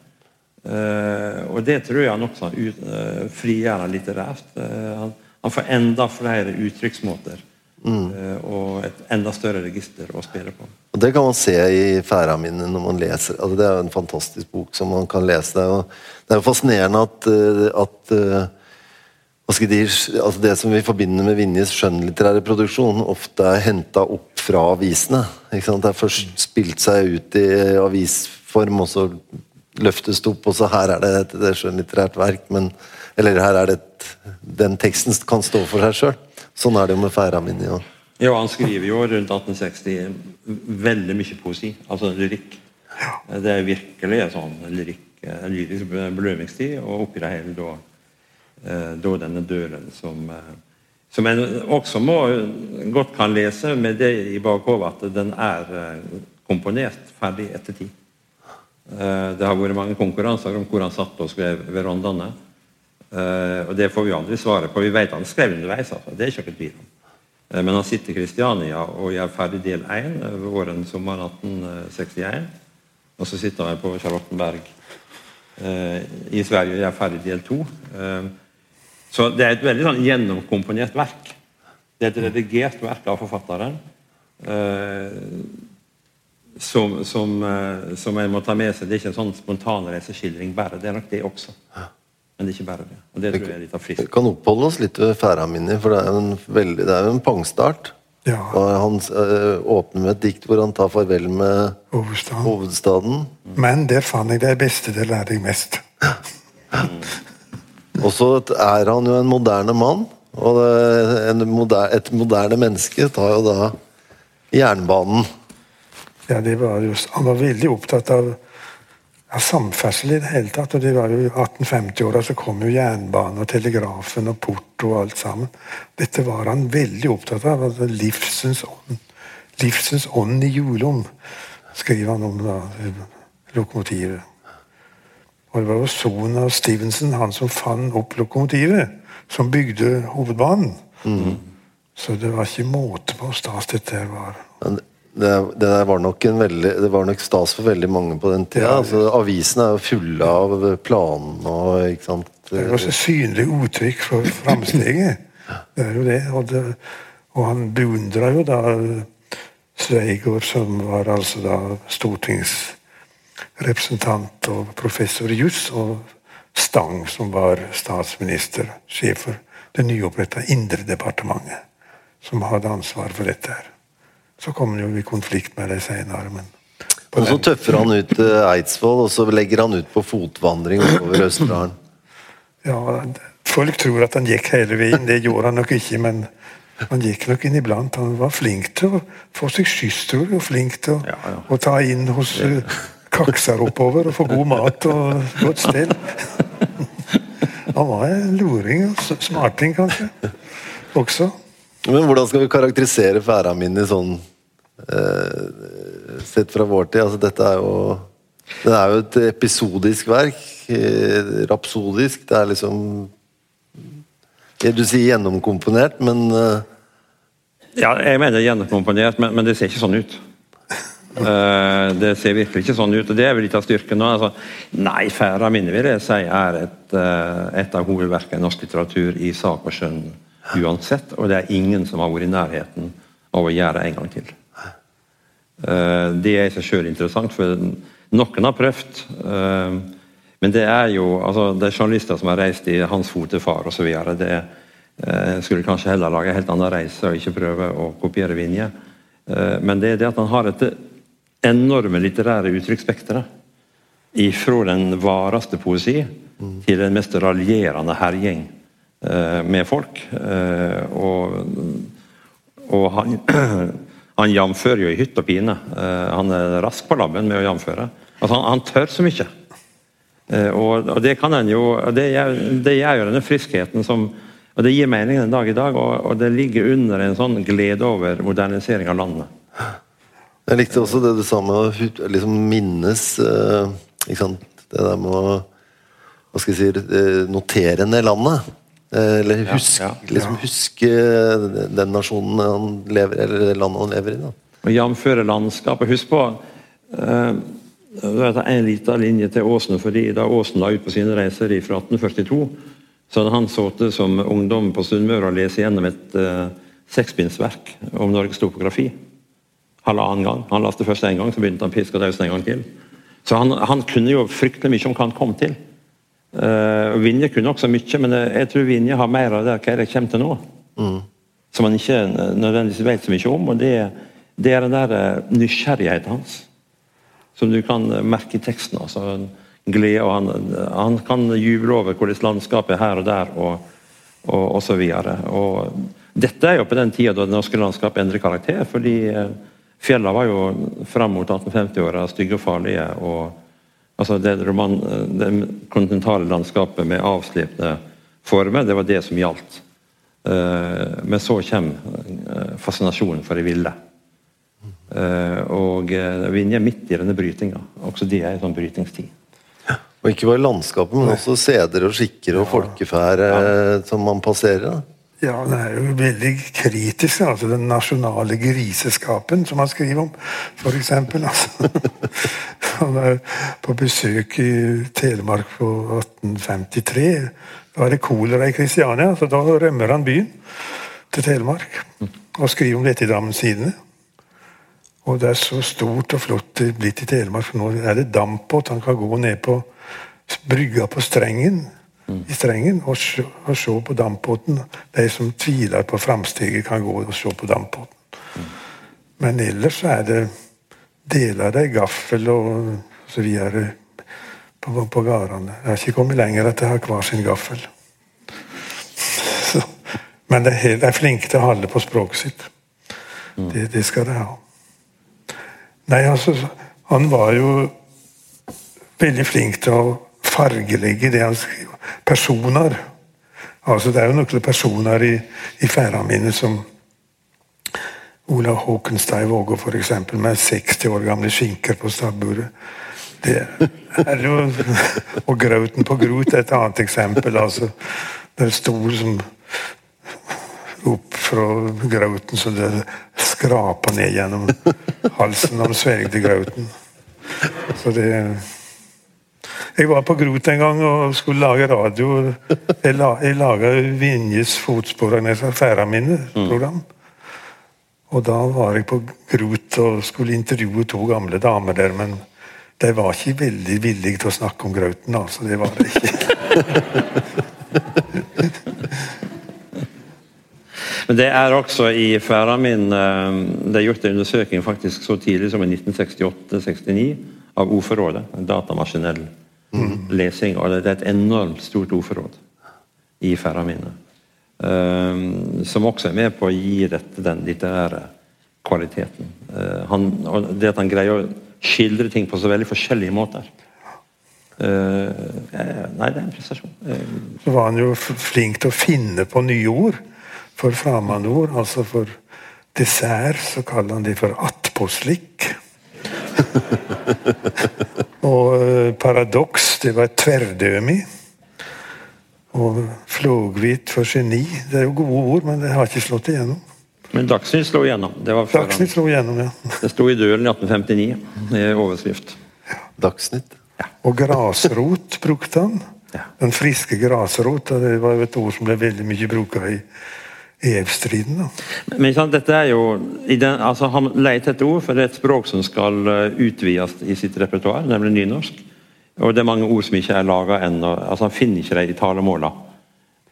Uh, og det tror jeg han også ut, uh, frigjør han litterært. Han, han får enda flere uttrykksmåter. Mm. og et enda større register å spille på. Og Det kan man se i færa mine når man leser. Altså, det er jo en fantastisk bok som man kan lese. Det er jo, det er jo fascinerende at, eh, at eh, jeg si, altså Det som vi forbinder med Vinjes skjønnlitterære produksjon, ofte er henta opp fra avisene. Det er først spilt seg ut i avisform, og så løftes det opp, og så her er det et, et skjønnlitterært verk. Men, eller her er det et, den teksten kan stå for seg sjøl. Sånn er det jo med færa min. Ja. Ja, han skriver jo rundt 1860 veldig mye poesi, altså lyrikk. Det er virkelig en sånn lyrikk, lyrisk belønningstid, og oppi det hele da, eh, da denne døren som eh, som en også må godt kan lese med det i bakhodet at den er eh, komponert ferdig etter tid. Det har vært mange konkurranser om hvor han satt og skrev ved Eh, og Det får vi aldri svaret på. Vi vet han skrev underveis. altså. Det er ikke tvil om. Uh, Men han sitter i Kristiania og gjør ferdig del 1 våren sommeren 1861. Og så sitter han på Charlottenberg uh, i Sverige og gjør ferdig del 2. Eh, så det er et veldig sånn gjennomkomponert verk. Det er et redigert verk av forfatteren. eh, som, som, eh, som en må ta med seg. Det er ikke en sånn spontanreiseskildring bare. Det er nok det også. Men det er ikke bare det. Og det tror jeg er litt av Vi kan oppholde oss litt ved færa mine, for det er jo en, veldig, det er jo en pangstart. Ja. Og han øh, åpner med et dikt hvor han tar farvel med Hovedstaden. hovedstaden. Men det fant jeg det beste, det lærte jeg mest. Og så er han jo en moderne mann. Og det, en moder, et moderne menneske tar jo da jernbanen. Ja, det var just, han var veldig opptatt av, av samferdsel i det hele tatt. og det var jo 1850-åra så kom jo jernbanen og telegrafen og porto og alt sammen. Dette var han veldig opptatt av. altså Livsens ånd. Livsens ånd i Julom, skriver han om da, lokomotivet. Og det var jo sønnen av Stevenson, han som fant opp lokomotivet, som bygde hovedbanen. Så det var ikke måte på hvor stas dette var. Men det, det var nok en veldig, det var nok stas for veldig mange på den tida. Ja. Altså, avisene er jo fulle av planene og ikke sant. Det er også synlig uttrykk for framsteget. Det er jo det. Og, det, og han beundra jo da Sveigård, som var altså da stortingsrepresentant og professor i juss, og Stang, som var statsminister, sjef for det nyoppretta Indredepartementet, som hadde ansvar for dette her. Så kommer han jo i konflikt med det seinere, men Og så tøffer han ut til Eidsvoll, og så legger han ut på fotvandring over Østerdalen. Ja, folk tror at han gikk hele veien. Det gjorde han nok ikke, men han gikk nok inn iblant. Han var flink til å få seg skyss, tror jeg, og flink til å, Ja, ja. å ta inn hos uh, kakser oppover og få god mat og godt stell. Han var en luring og smarting, kanskje, også. Men hvordan skal vi karakterisere færa mine sånn eh, Sett fra vår tid? Altså, dette er jo Det er jo et episodisk verk. Eh, rapsodisk. Det er liksom Du sier gjennomkomponert, men eh, Ja, jeg mener gjennomkomponert, men, men det ser ikke sånn ut. Eh, det ser virkelig ikke sånn ut, og det er vel litt av styrken nå. Altså, nei, 'Færa minne' vil jeg si er et, eh, et av hovedverkene i norsk litteratur i sak og skjønn uansett, og det er ingen som har vært i nærheten av å gjøre det en gang til. Eh, det er i seg selv interessant, for noen har prøvd. Eh, men det er jo altså, det er journalister som har reist i hans fotefar osv. Det eh, skulle kanskje heller lage en helt annen reise og ikke prøve å kopiere Vinje. Men det er det at han har et enorme litterære uttrykksspekteret. Fra den vareste poesi til den mest raljerende herjing med folk. Og, og han Han jamfører jo i hytt og pine. Uh, han er rask på labben med å jamføre. Altså, han, han tør så mye. Uh, og, og, det kan han jo det gjør, jo denne friskheten som og Det gir mening den dag i dag, og, og det ligger under en sånn glede over modernisering av landet. Jeg likte også det du sa med å liksom minnes ikke sant? Det der med å hva skal jeg si, notere ned landet. Eh, eller huske, ja, ja. Liksom huske den nasjonen han lever eller det landet han lever i. Da. Og Jamføre landskapet. Husk på uh, en liten linje til Åsen. fordi Da Åsen la ut på sine reiser fra 1842, så hadde han sittet som ungdom på Sunnmøre og lest gjennom et uh, sekspinnsverk om Norges topografi. Halvannen gang. Han leste først én gang, så begynte han å og daus en gang til. Så han, han kunne jo fryktelig mye om hva han kom til. Uh, Vinje kunne også mye, men jeg tror Vinje har mer av det hva det kommer til nå. Mm. Som han ikke nødvendigvis vet så mye om. og Det, det er den der uh, nysgjerrigheten hans som du kan merke i teksten. altså glede, og han, han kan juble over hvordan landskapet er her og der, og, og. Og dette er jo på den tida da det norske landskapet endrer karakter. fordi fjellene var jo fram mot 1850-åra stygge og farlige. og Altså det, roman, det kontinentale landskapet med avslepne former, det var det som gjaldt. Uh, men så kommer uh, fascinasjonen for det ville. Uh, og vi er midt i denne brytinga. Også det er en sånn brytingstid. Og ikke bare landskapet, men også seder og skikker og folkeferd ja. som man passerer. Da. Ja, den er jo veldig kritisk. altså Den nasjonale griseskapen, som han skriver om, f.eks. Altså. Han er på besøk i Telemark på 1853. Da er det kolera i Kristiania, så da rømmer han byen til Telemark. Og skriver om dette i Drammens Tidende. Og det er så stort og flott det blitt i Telemark, for nå er det dampbåt. Han kan gå ned på brygga på Strengen i strengen og se, og se på dampbåten. De som tviler på framsteget, kan gå og se på dampbåten. Men ellers er det deler det gaffel og så videre på, på gårdene. Jeg har ikke kommet lenger at de har hver sin gaffel. Men de er, er, flinke til å holde på språket sitt. Det, det skal de ha. Nei, altså, han var jo veldig flink til å fargelegge det han skriver personer. Altså, det er jo noen personer i, i ferdene mine som Olav Håkenstein Vågå, f.eks., med 60 år gamle skinker på stabburet. Det er jo Og Grauten på Grot er et annet eksempel. altså Det er stor som opp fra grauten så det skrapa ned gjennom halsen Han de svelgde grauten. Så det jeg var på Grot en gang og skulle lage radio. Jeg, la, jeg laga Vinjes fotspor av Færamine-program. Og da var jeg på Grot og skulle intervjue to gamle damer der, men de var ikke veldig villige til å snakke om grauten, altså. Det var det ikke. Men det er også i Færamin eh, Det er gjort en undersøking faktisk så tidlig som i 1968-69 av ordforrådet. En datamaskinell mm. Lesing. Og det er et enormt stort ordforråd i Færraminnet. Um, som også er med på å gi dette den litterære kvaliteten. Uh, han, og det at han greier å skildre ting på så veldig forskjellige måter. Uh, nei, det er en prestasjon. Uh, så var han jo flink til å finne på nye ord for framandord. Altså for dessert så kaller han det for attpåslikk. og eh, paradoks, det var tverrdømig tverdømi. Og flåghvit for geni. Det er jo gode ord, men det har ikke slått igjennom. Men Dagsnytt slo igjennom. Det var Dagsnytt slo igjennom, ja. det sto i Dølen i 1859 i overskrift. Ja. Dagsnytt. Ja. Og grasrot brukte han. Ja. Den friske grasrot. Det var jo et ord som ble veldig mye bruka i, evstriden. da. Men sant, dette er jo i den, altså Han leter etter ord, for det er et språk som skal eh, utvides i sitt repertoar, nemlig nynorsk. Og det er mange ord som ikke er laga ennå. Altså, han finner ikke dem i talemåla.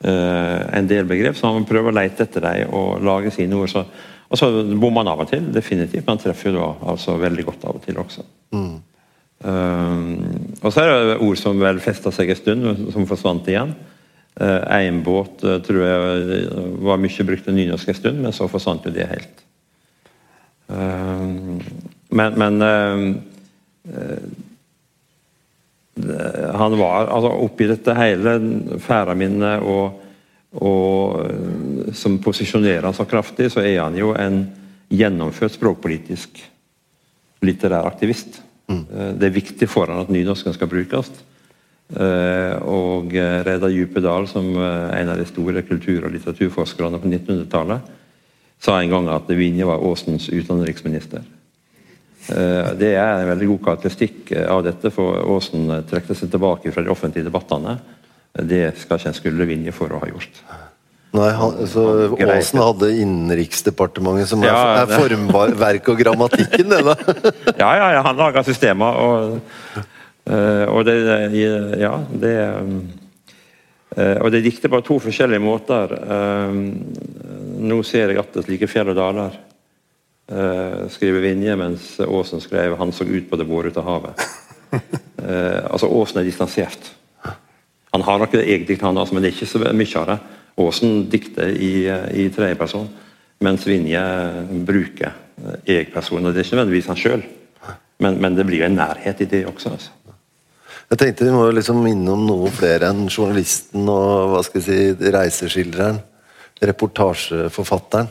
Uh, en del begrep, så han prøver å lete etter dem og lage sine ord. Så, og så bommer han av og til, definitivt, men han treffer jo da altså veldig godt av og til også. Mm. Uh, og så er det ord som vel festa seg en stund, som forsvant igjen. Uh, Einbåt uh, tror jeg var mye brukt i nynorsk en stund, men så forsvant jo det helt. Men, men han var altså oppi dette hele færaminnet og, og som posisjonerer han så kraftig, så er han jo en gjennomført språkpolitisk litterær aktivist. Mm. Det er viktig for han at nynorsken skal brukes. Og Reidar Djupedal, som en av de store kultur- og litteraturforskerne på 1900-tallet, sa en gang at Vinje var Åsens utenriksminister. Eh, det er en veldig god karakteristikk eh, av dette, for Aasen eh, trekte seg tilbake fra de offentlige debattene. Det skal ikke en skulle Vinje for å ha gjort. Nei, han, så Aasen hadde Innenriksdepartementet, som ja, er, er formverk og grammatikken, det da? ja, ja, ja, han laga systemer, og, og det Ja, det Og det dikter på to forskjellige måter. Nå ser jeg atter slike fjell og daler. Skriver Vinje, mens Aasen skrev 'Han så ut på det våre ut av havet'. Altså Aasen er distansert. Han har noe eget dikt, han men det er ikke så mye av det. Aasen dikter i, i tredjeperson, mens Vinje bruker jeg-person. og Det er ikke nødvendigvis han sjøl, men, men, det blir en nærhet i det også. Altså. Jeg tenkte Vi må liksom innom noe flere enn journalisten og hva skal jeg si, reiseskildreren. Reportasjeforfatteren.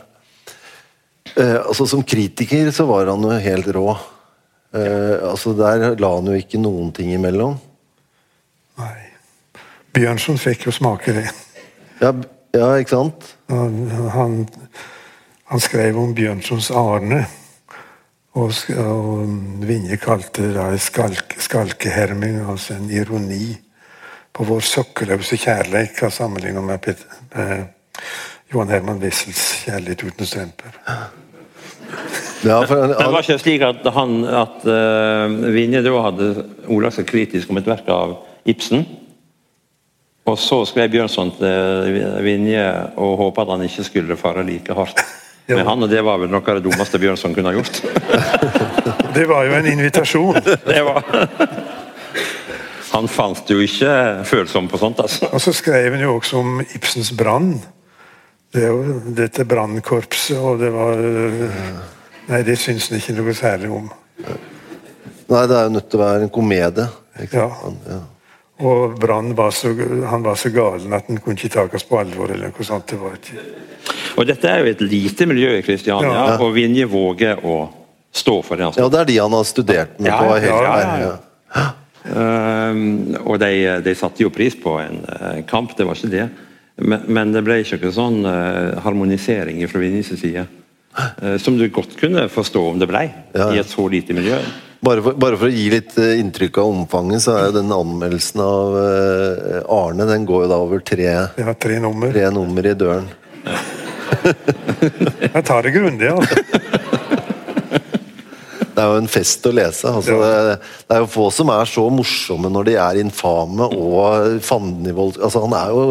Eh, altså Som kritiker så var han jo helt rå. Eh, altså Der la han jo ikke noen ting imellom. Nei. Bjørnson fikk jo smake det. Ja, ja ikke sant? Han, han, han, skrev om Bjørnsons Arne. Og, og Vinje kalte det skalk, skalkeherming, altså en ironi på vår sokkeløse kjærleik, sammenlignet med Peter, med Johan Herman Wissels 'Kjærlighet uten strømper'. Ja, for, han, det var ikke slik at, han, at uh, Vinje da hadde ordlagt seg kritisk om et verk av Ibsen. Og så skrev Bjørnson til Vinje og håpa at han ikke skulle fare like hardt med han, og det var vel noe av det dummeste Bjørnson kunne ha gjort. det var jo en invitasjon. det var Han fant jo ikke følsom på sånt. altså. Og så skrev han jo også om Ibsens brann. Det er jo dette brannkorpset, og det var Nei, det syns han ikke noe særlig om. Nei, det er jo nødt til å være en komedie. Ja. ja. Og Brann var så, han var så galen at han kunne ikke tas på alvor. eller noe sånt. Det var ikke... Og Dette er jo et lite miljø i Kristiania, ja. og Vinje våger å stå for det. Altså. Ja, det er de han har studert med ja, på helt ja, ja, um, og de, de, satte jo pris på en uh, kamp, det var ikke det. Men, men det ble ikke noen sånn uh, harmonisering fra Vinjes side. Uh, som du godt kunne forstå om det ble ja. i et så lite miljø. Bare for, bare for, å gi litt inntrykk av omfanget, så er jo den anmeldelsen av Arne den går jo da over tre, ja, tre, nummer. tre nummer i døren. Ja. Jeg tar det grundig, altså. Det er jo en fest å lese. Altså, det, det, er jo få som er så morsomme når de er infame og fandenivold... Altså, han er jo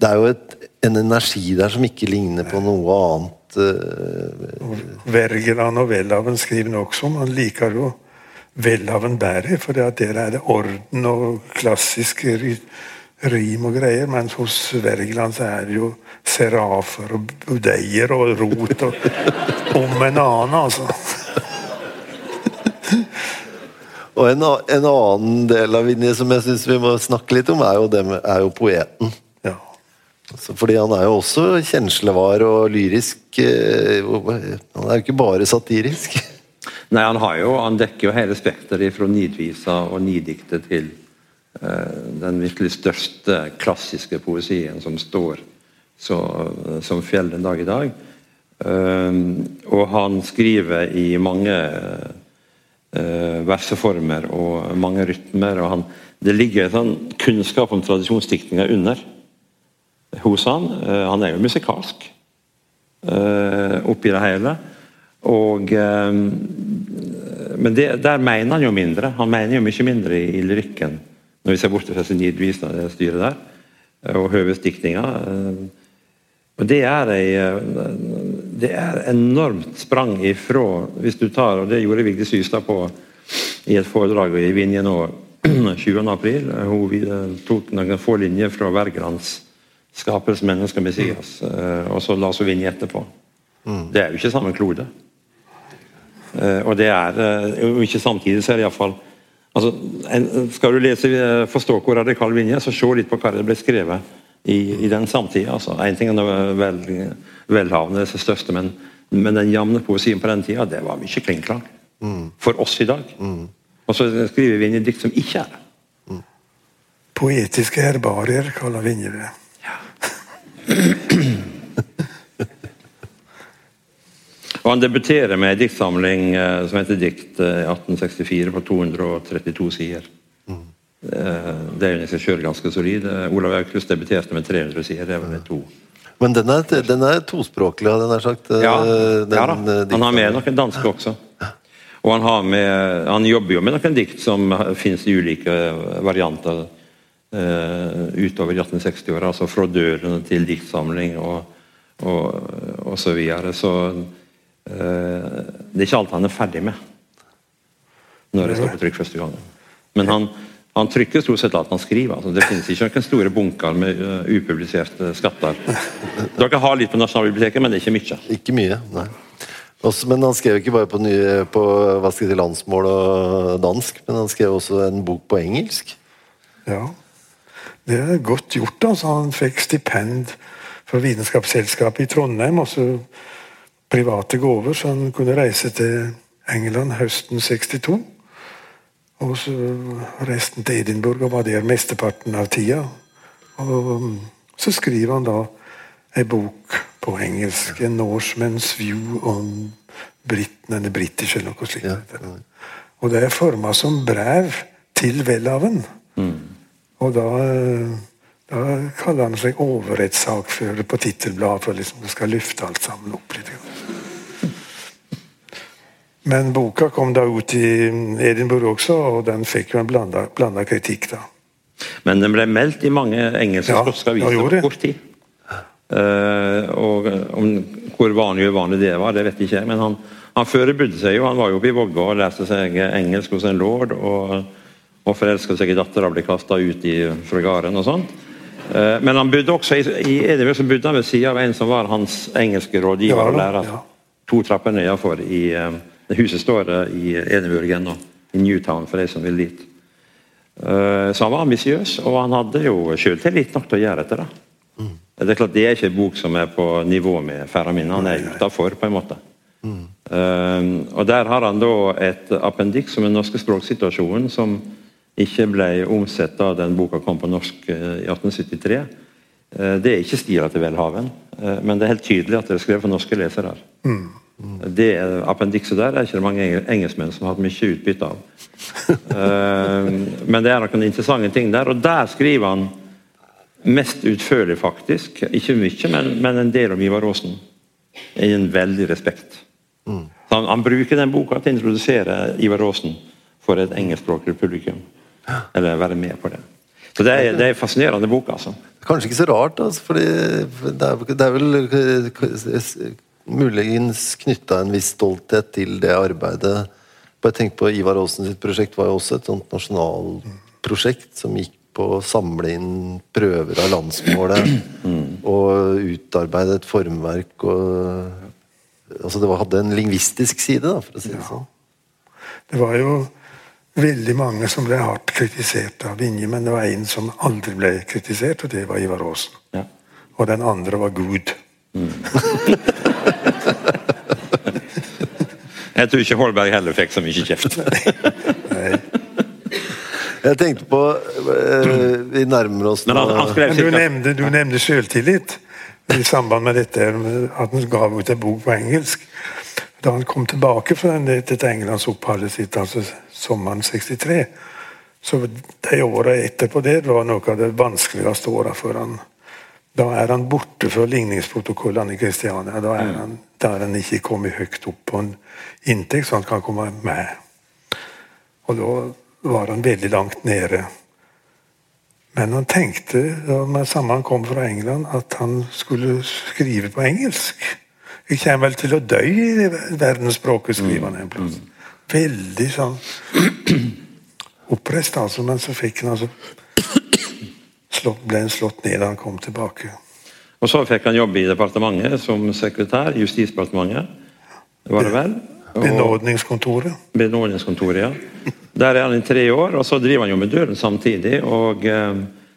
det er jo et, en energi der som ikke ligner på noe annet. Uh, Wergeland og Welhaven skriver også om han liker jo Welhaven bedre, for der er det orden og klassiske rim og greier. Mens hos Wergeland så er det jo serafer og budeier og rot og om en annen, altså. og en, en, annen del av Vinje som jeg syns vi må snakke litt om, er jo, det med, er jo poeten. Altså, fordi han er jo også kjenslevar og lyrisk. Eh, han er jo ikke bare satirisk. Nei, han, har jo, han dekker jo hele spekteret fra nidvisa og nidiktet til den virkelig største klassiske poesien som står så, som fjell den dag i dag. Uh, og han skriver i mange verseformer og mange rytmer. og han, Det ligger en sånn kunnskap om tradisjonsdiktninga under hos han. Eh, han er jo musikalsk. oppi det hele. Og Men det, der mener han jo mindre. Han mener jo mye mindre i, i lyrikken, når vi ser bort fra Nidvisen og det styret der, og Høves diktninga det er, ei, det er enormt sprang ifra Hvis du tar, og det gjorde Vigdis Systad på i et foredrag i Vinje nå 20. april. Hun tok noen få linjer fra Wergelands 'Skapelse, mennesker, Messias', og så la hun Vinje etterpå. Mm. Det er jo ikke samme klode. Og det er jo ikke samtidig så er det iallfall altså, Skal du lese, forstå hvor radikal Vinje, så se litt på hva det ble skrevet i, i den samtida. Altså. En ting er vel, velhavende, er største, men, men den jevne poesien på den tida, det var mye klingklang. Mm. For oss i dag. Mm. Og så skriver vi inn i dikt som ikke er det. Mm. Poetiske herbarier kaller Vinje det. Ja. Og Han debuterer med en diktsamling eh, som heter Dikt eh, 1864 på 232 sider. Mm. det er jo i seg ganske solid. Eh, Olav Aukrust debuterte med 300 sider. det var det to. Men den er, den er tospråklig, hadde jeg nær sagt? Ja, den, ja da. Han har med noen danske også. Og han, med, han, jobber jo med noen dikt som finnes i ulike varianter uh, utover 1860-åra. Altså fra døren til diktsamling og, og, og så videre. Så det er ikke alt han er ferdig med når det står på trykk første gangen. Men han, han trykker stort sett alt han skriver. Altså, det finnes ikke noen store bunker med uh, upubliserte skatter. Dere har litt på Nasjonalbiblioteket, men det er ikke mye. Ikke mye, nei. Også, men han skrev ikke bare på, nye, på hva skal jeg si, landsmål og dansk, men han skrev også en bok på engelsk. Ja, det er godt gjort. altså. Han fikk stipend fra Vitenskapsselskapet i Trondheim. også private gaver, så han kunne reise til England høsten 62. Og så resten til Edinburgh og var der mesteparten av tida. Og um, så skriver han da ei bok på engelsk, 'A Norseman's View on Britain and the British', eller noe slikt. Ja. Og det er forma som brev til Welhaven. Mm. Og da, da, kaller han seg overrettssakfører på tittelbladet for liksom, du skal løfte alt sammen opp litt. Men boka kom da ut i Edinburgh også, og den fikk jo en blanda kritikk. da. Men den ble meldt i mange engelske ja, skotske aviser på kort tid. Uh, og om Hvor vanlig uvanlig det var, det vet jeg ikke. Men han, han forberedte seg jo. Han var jo oppe i Vågå og lærte seg engelsk hos en lord. Og, og forelska seg i dattera, ble kasta ut i, fra gården og sånn. Uh, men han bodde også i, i Edinburgh så bodde han ved sida av en som var hans engelske rådgiver ja, og lærer. Ja. To trapper nedenfor i uh, Huset står i Edinburgh ennå, i Newtown, for de som vil dit. Eh, så han var ambisiøs, og han hadde jo selvtillit nok til å gjøre dette. Mm. Det er klart det er ikke en bok som er på nivå med Ferramin, han er utafor, på en måte. Mm. Um, og Der har han da et appendiks om den norske språksituasjonen som ikke ble omsett da den boka kom på norsk uh, i 1873. Uh, det er ikke stila til Welhaven, men det er helt tydelig at det er skrevet for norske lesere. Mm. Det appendikset der er ikke det mange engelskmenn som har hatt mye utbytte av. Eh, men det er noen interessante ting der, og der skriver han mest utførlig, faktisk. Ikke mye, men, men en del om Ivar Aasen. I en veldig respekt. Mm. Han, han, bruker den boka til å introdusere Ivar Aasen for et engelskspråklig publikum. Eller være med på det. Så det er, det er en fascinerende bok, altså. Kanskje ikke så rart, altså, fordi det er, det er vel muligens knytta en viss stolthet til det arbeidet. Bare tenk på Ivar Aasen sitt prosjekt var jo også et sånt nasjonalprosjekt som gikk på å samle inn prøver av landsmålet mm. og utarbeide et formverk og Altså det var, hadde en lingvistisk side, da, for å si det sånn. Det var jo veldig mange som ble hardt kritisert av Vinje, men det var en som aldri ble kritisert, og det var Ivar Aasen. Ja. Og den andre var Gud. Mm. Jeg tror ikke Holberg heller fikk så mye kjeft. Jeg tenkte på uh, Vi nærmer oss Men, han, han Men Du nevnte, du nevnte selvtillit i samband med dette at han ga ut en bok på engelsk. Da han kom tilbake fra dette englandsoppholdet sitt, altså sommeren 63 så de åra etterpå det var noe av det vanskeligste åra for han Da er han borte fra ligningsprotokollene i Kristiania. Da er han, da er han ikke kommet høyt opp på en inntekt, så han kan komme med. Og da var han veldig langt nede. Men han tenkte da med samme han kom fra England, at han skulle skrive på engelsk. Jeg kommer vel til å dø i verdensspråket, skriver han en plass. Veldig sånn oppreist, altså. Men så fikk han altså slått, ble han slått ned da han kom tilbake. Og så fikk han jobb i departementet som sekretær Justisdepartementet. Var det vel? Og- Benådningskontoret. Benådningskontoret, ja. Der er han i tre år, og så driver han jo med Dølen samtidig. Og eh,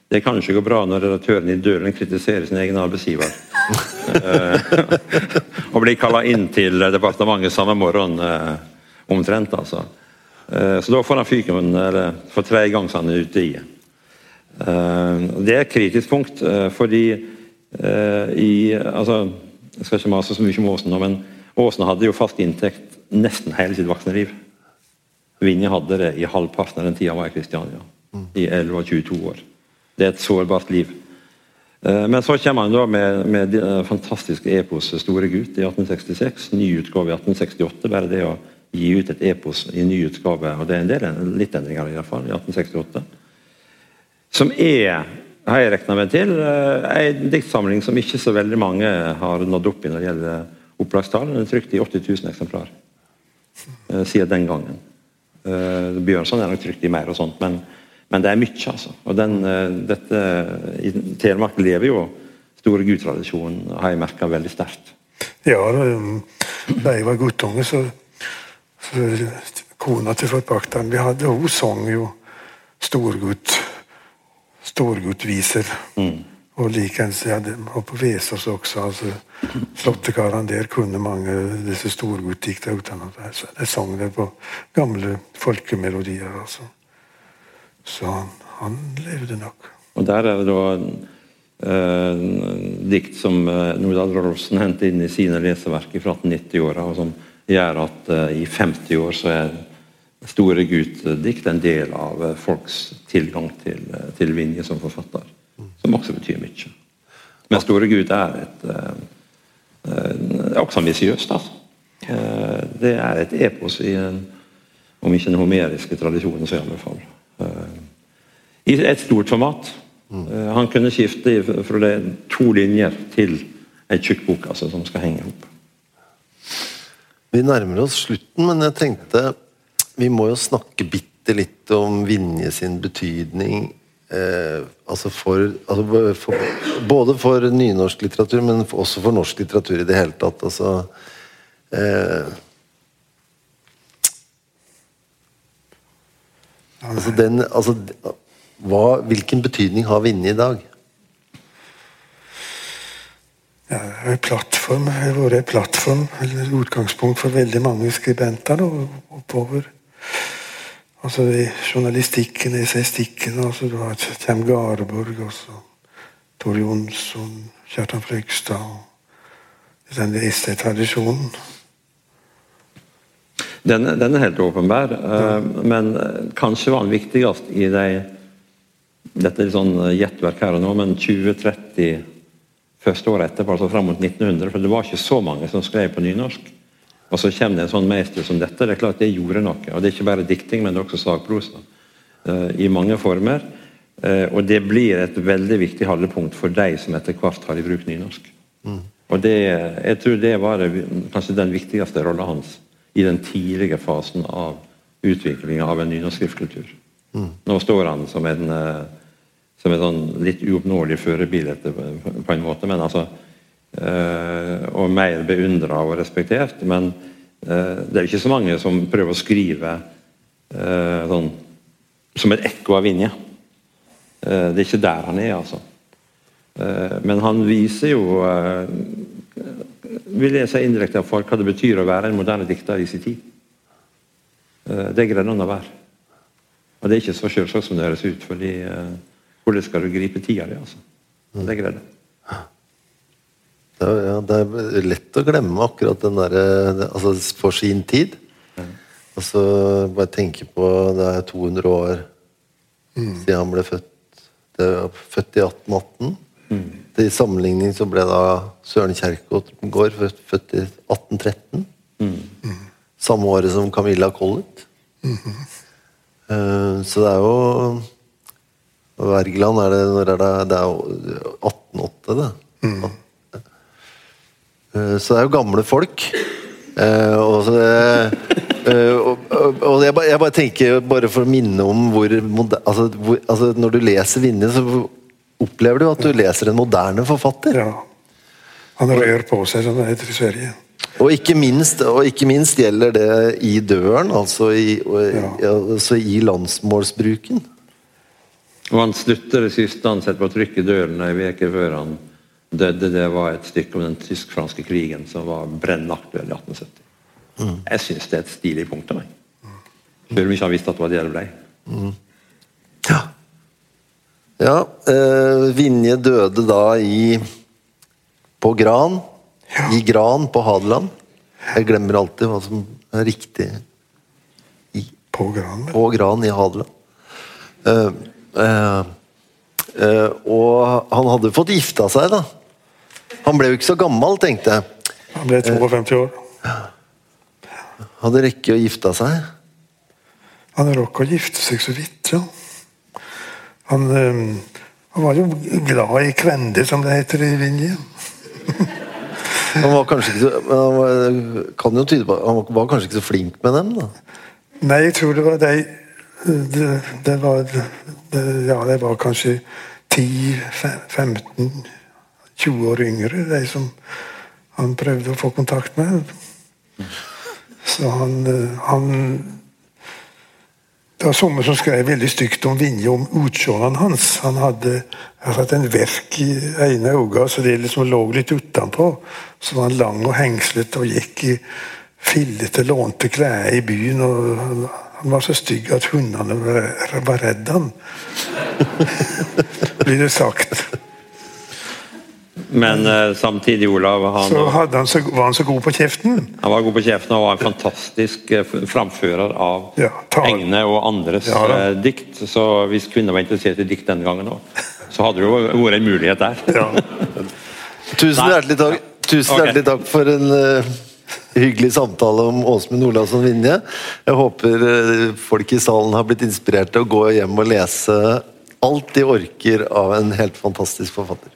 det kan jo ikke gå bra når redaktøren i Dølen kritiserer sin egen arbeidsgiver. Eh, og blir kalla inn til departementet samme morgen eh, omtrent, altså. Eh, så da får han fyken for tredje gang så han er ute i. Eh, det er et kritisk punkt, eh, fordi i altså, Jeg skal ikke mase så mye om Åsen, men Åsen hadde jo fast inntekt nesten hele sitt voksne liv. Vinje hadde det i halvparten av den tida var i Kristiania. I 11 og 22 år. Det er et sårbart liv. Men så kommer han da med, med fantastisk epos 'Store gutt' i 1866. Ny utgave i 1868. Bare det å gi ut et epos i ny utgave, og det er en del litt endringer i hvert fall, i 1868. Som er, har jeg regna meg til, eh, en diktsamling som ikke så veldig mange har nådd opp i når det gjelder opplagstall. Den er trykt i 80 000 eksemplar eh, siden den gangen. Uh, Bjørnson er nok trykt i mer og sånt, men, men det er mye, altså. Og den, eh, dette, I Telemark lever jo store Gud-tradisjonen, har jeg merka veldig sterkt. Ja, da da jeg var guttunge, så Kona til forpakteren vi hadde, hun sang jo storgutt storguttviser. Og likeens ja, og på Vesaas også. altså Slåttekarene der kunne mange disse storguttdikta utenat. Så de sang det på gamle folkemelodier. altså. Så han, han levde nok. Og der er det da eh, dikt som eh, Nordahl Rolfsen hentet inn i sine leseverk fra 1890-åra, og som gjør at eh, i 50 år så er Store Gutt-dikt en del av eh, folks tilgang til, eh, til Vinje som forfatter. Som også betyr mye. Men Store Gutt er et det er også ambisiøst, altså. Det er et epos i en, om ikke den homeriske tradisjonen, så i alle fall. I et stort format. Han kunne skifte fra to linjer til ei tjukk bok altså, som skal henge opp. Vi nærmer oss slutten, men jeg tenkte vi må jo snakke bitte litt om Vinje sin betydning. Eh, altså for, altså for Både for nynorsk litteratur, men også for norsk litteratur i det hele tatt. Altså, eh, altså den altså, hva, Hvilken betydning har Vinje i dag? Ja, det er en plattform, har vært en plattform, eller utgangspunkt for veldig mange skribenter da, oppover. Altså i journalistikken, esaistikken, altså du har Kjem Garborg, Tor Jonsson, Kjartan Frøgstad den essay-tradisjonen. Den, den er helt åpenbar, ja. men eh, kanskje var den viktigst i de Dette er litt sånn eh, gjettverk her og nå, men 2030 første året etterpå, altså fram mot 1900, for det var ikke så mange som skrev på nynorsk. Og så kommer det en sånn meister som dette. Det er klart det gjorde noe. Og det er ikke bare dikting, men det er også sagprosa. eh, I mange former. Eh, Og det blir et veldig viktig holdepunkt for de som etter hvert har i bruk nynorsk. Og det, jeg tror det var kanskje den viktigste rolla hans i den tidlige fasen av utviklinga av en nynorsk skriftkultur. Mm. Nå står han som en eh, som et sånn litt uoppnåelig førebilde på en måte, men altså eh, Og mer beundra og respektert. Men eh, det er jo ikke så mange som prøver å skrive eh, sånn som et ekko av Vinje. Det er ikke der han er, altså. Men han viser jo vil jeg si indirekte for hva det betyr å være en moderne dikter i sin tid. Det greide han å være. Og det er ikke så selvsagt som det høres ut, fordi hvordan skal du gripe tida di, altså? Det greide han. Det er, ja, det er lett å glemme akkurat den derre altså For sin tid. Altså, bare tenke på Det er 200 år siden han ble født. Det er født i 1818. Til sammenligning så ble da Søren Kierkegaard født, født i 1813. Samme året som Camilla Collett. Eh, så det er jo Wergeland er det når er det, det er jo 1808, det. Mm. Så det er jo gamle folk. Eh, og, så, eh, og, og, og jeg, bare, jeg bare tenker, bare for å minne om hvor, altså, hvor altså, Når du leser Vinje, så opplever du at du leser en moderne forfatter. Ja. Han rører på seg, som det heter i Sverige. Og ikke minst, og ikke minst gjelder det i døren, altså i, Ja. altså i landsmålsbruken. Og han slutter det siste han setter på trykk i døren ei uke før han døde. Det var et stykke om den tysk-franske krigen som var brennaktuell i 1870. Jeg syns det er et stilig punkt av meg. Selv om ikke har visst at det var det det ble. Ja. ja eh, Vinje døde da i På Gran. I Gran på Hadeland. Jeg glemmer alltid hva som er riktig. I, På Gran. på Gran i Hadeland. Eh, og han hadde fått gifta seg, da. Han ble jo ikke så gammel, tenkte jeg. Han ble 52 år. Hadde rekke å gifte seg. Han rakk å gifte seg så vidt, ja. Han, eh, han var jo glad i kvender, som det heter i Vinje. Han var kanskje ikke så han var, kan jo tyde på Han var kanskje ikke så flink med dem, da. Nei, jeg tror det var de Det, det var det, Ja, de var kanskje 10-15 20 år yngre, de som han prøvde å få kontakt med. Så han, eh, han Det var somme som skrev veldig stygt om Vinje, om utseendet hans. Han hadde hatt en verk i ene øyet, så det liksom lå litt utenpå. Så var han lang og hengslet og gikk i fillete, lånte klær i byen. og han, var så stygg at hundene var, redd han. Blir det sagt. Men eh, samtidig, Olav, han, Så, hadde han så var han så god på kjeften. han var god på kjeften og var en fantastisk eh, framfører av Ja, egne og andres Ja, eh, dikt. Så hvis kvinner var interessert i dikt den gangen òg, så hadde det jo vært en mulighet der. Ja. Tusen hjertelig takk, Tusen hjertelig takk for en hyggelig samtale om Åsmund Olavsson Vinje. Jeg håper eh, folk i salen har blitt inspirert til å gå hjem og lese alt de orker av en helt fantastisk forfatter.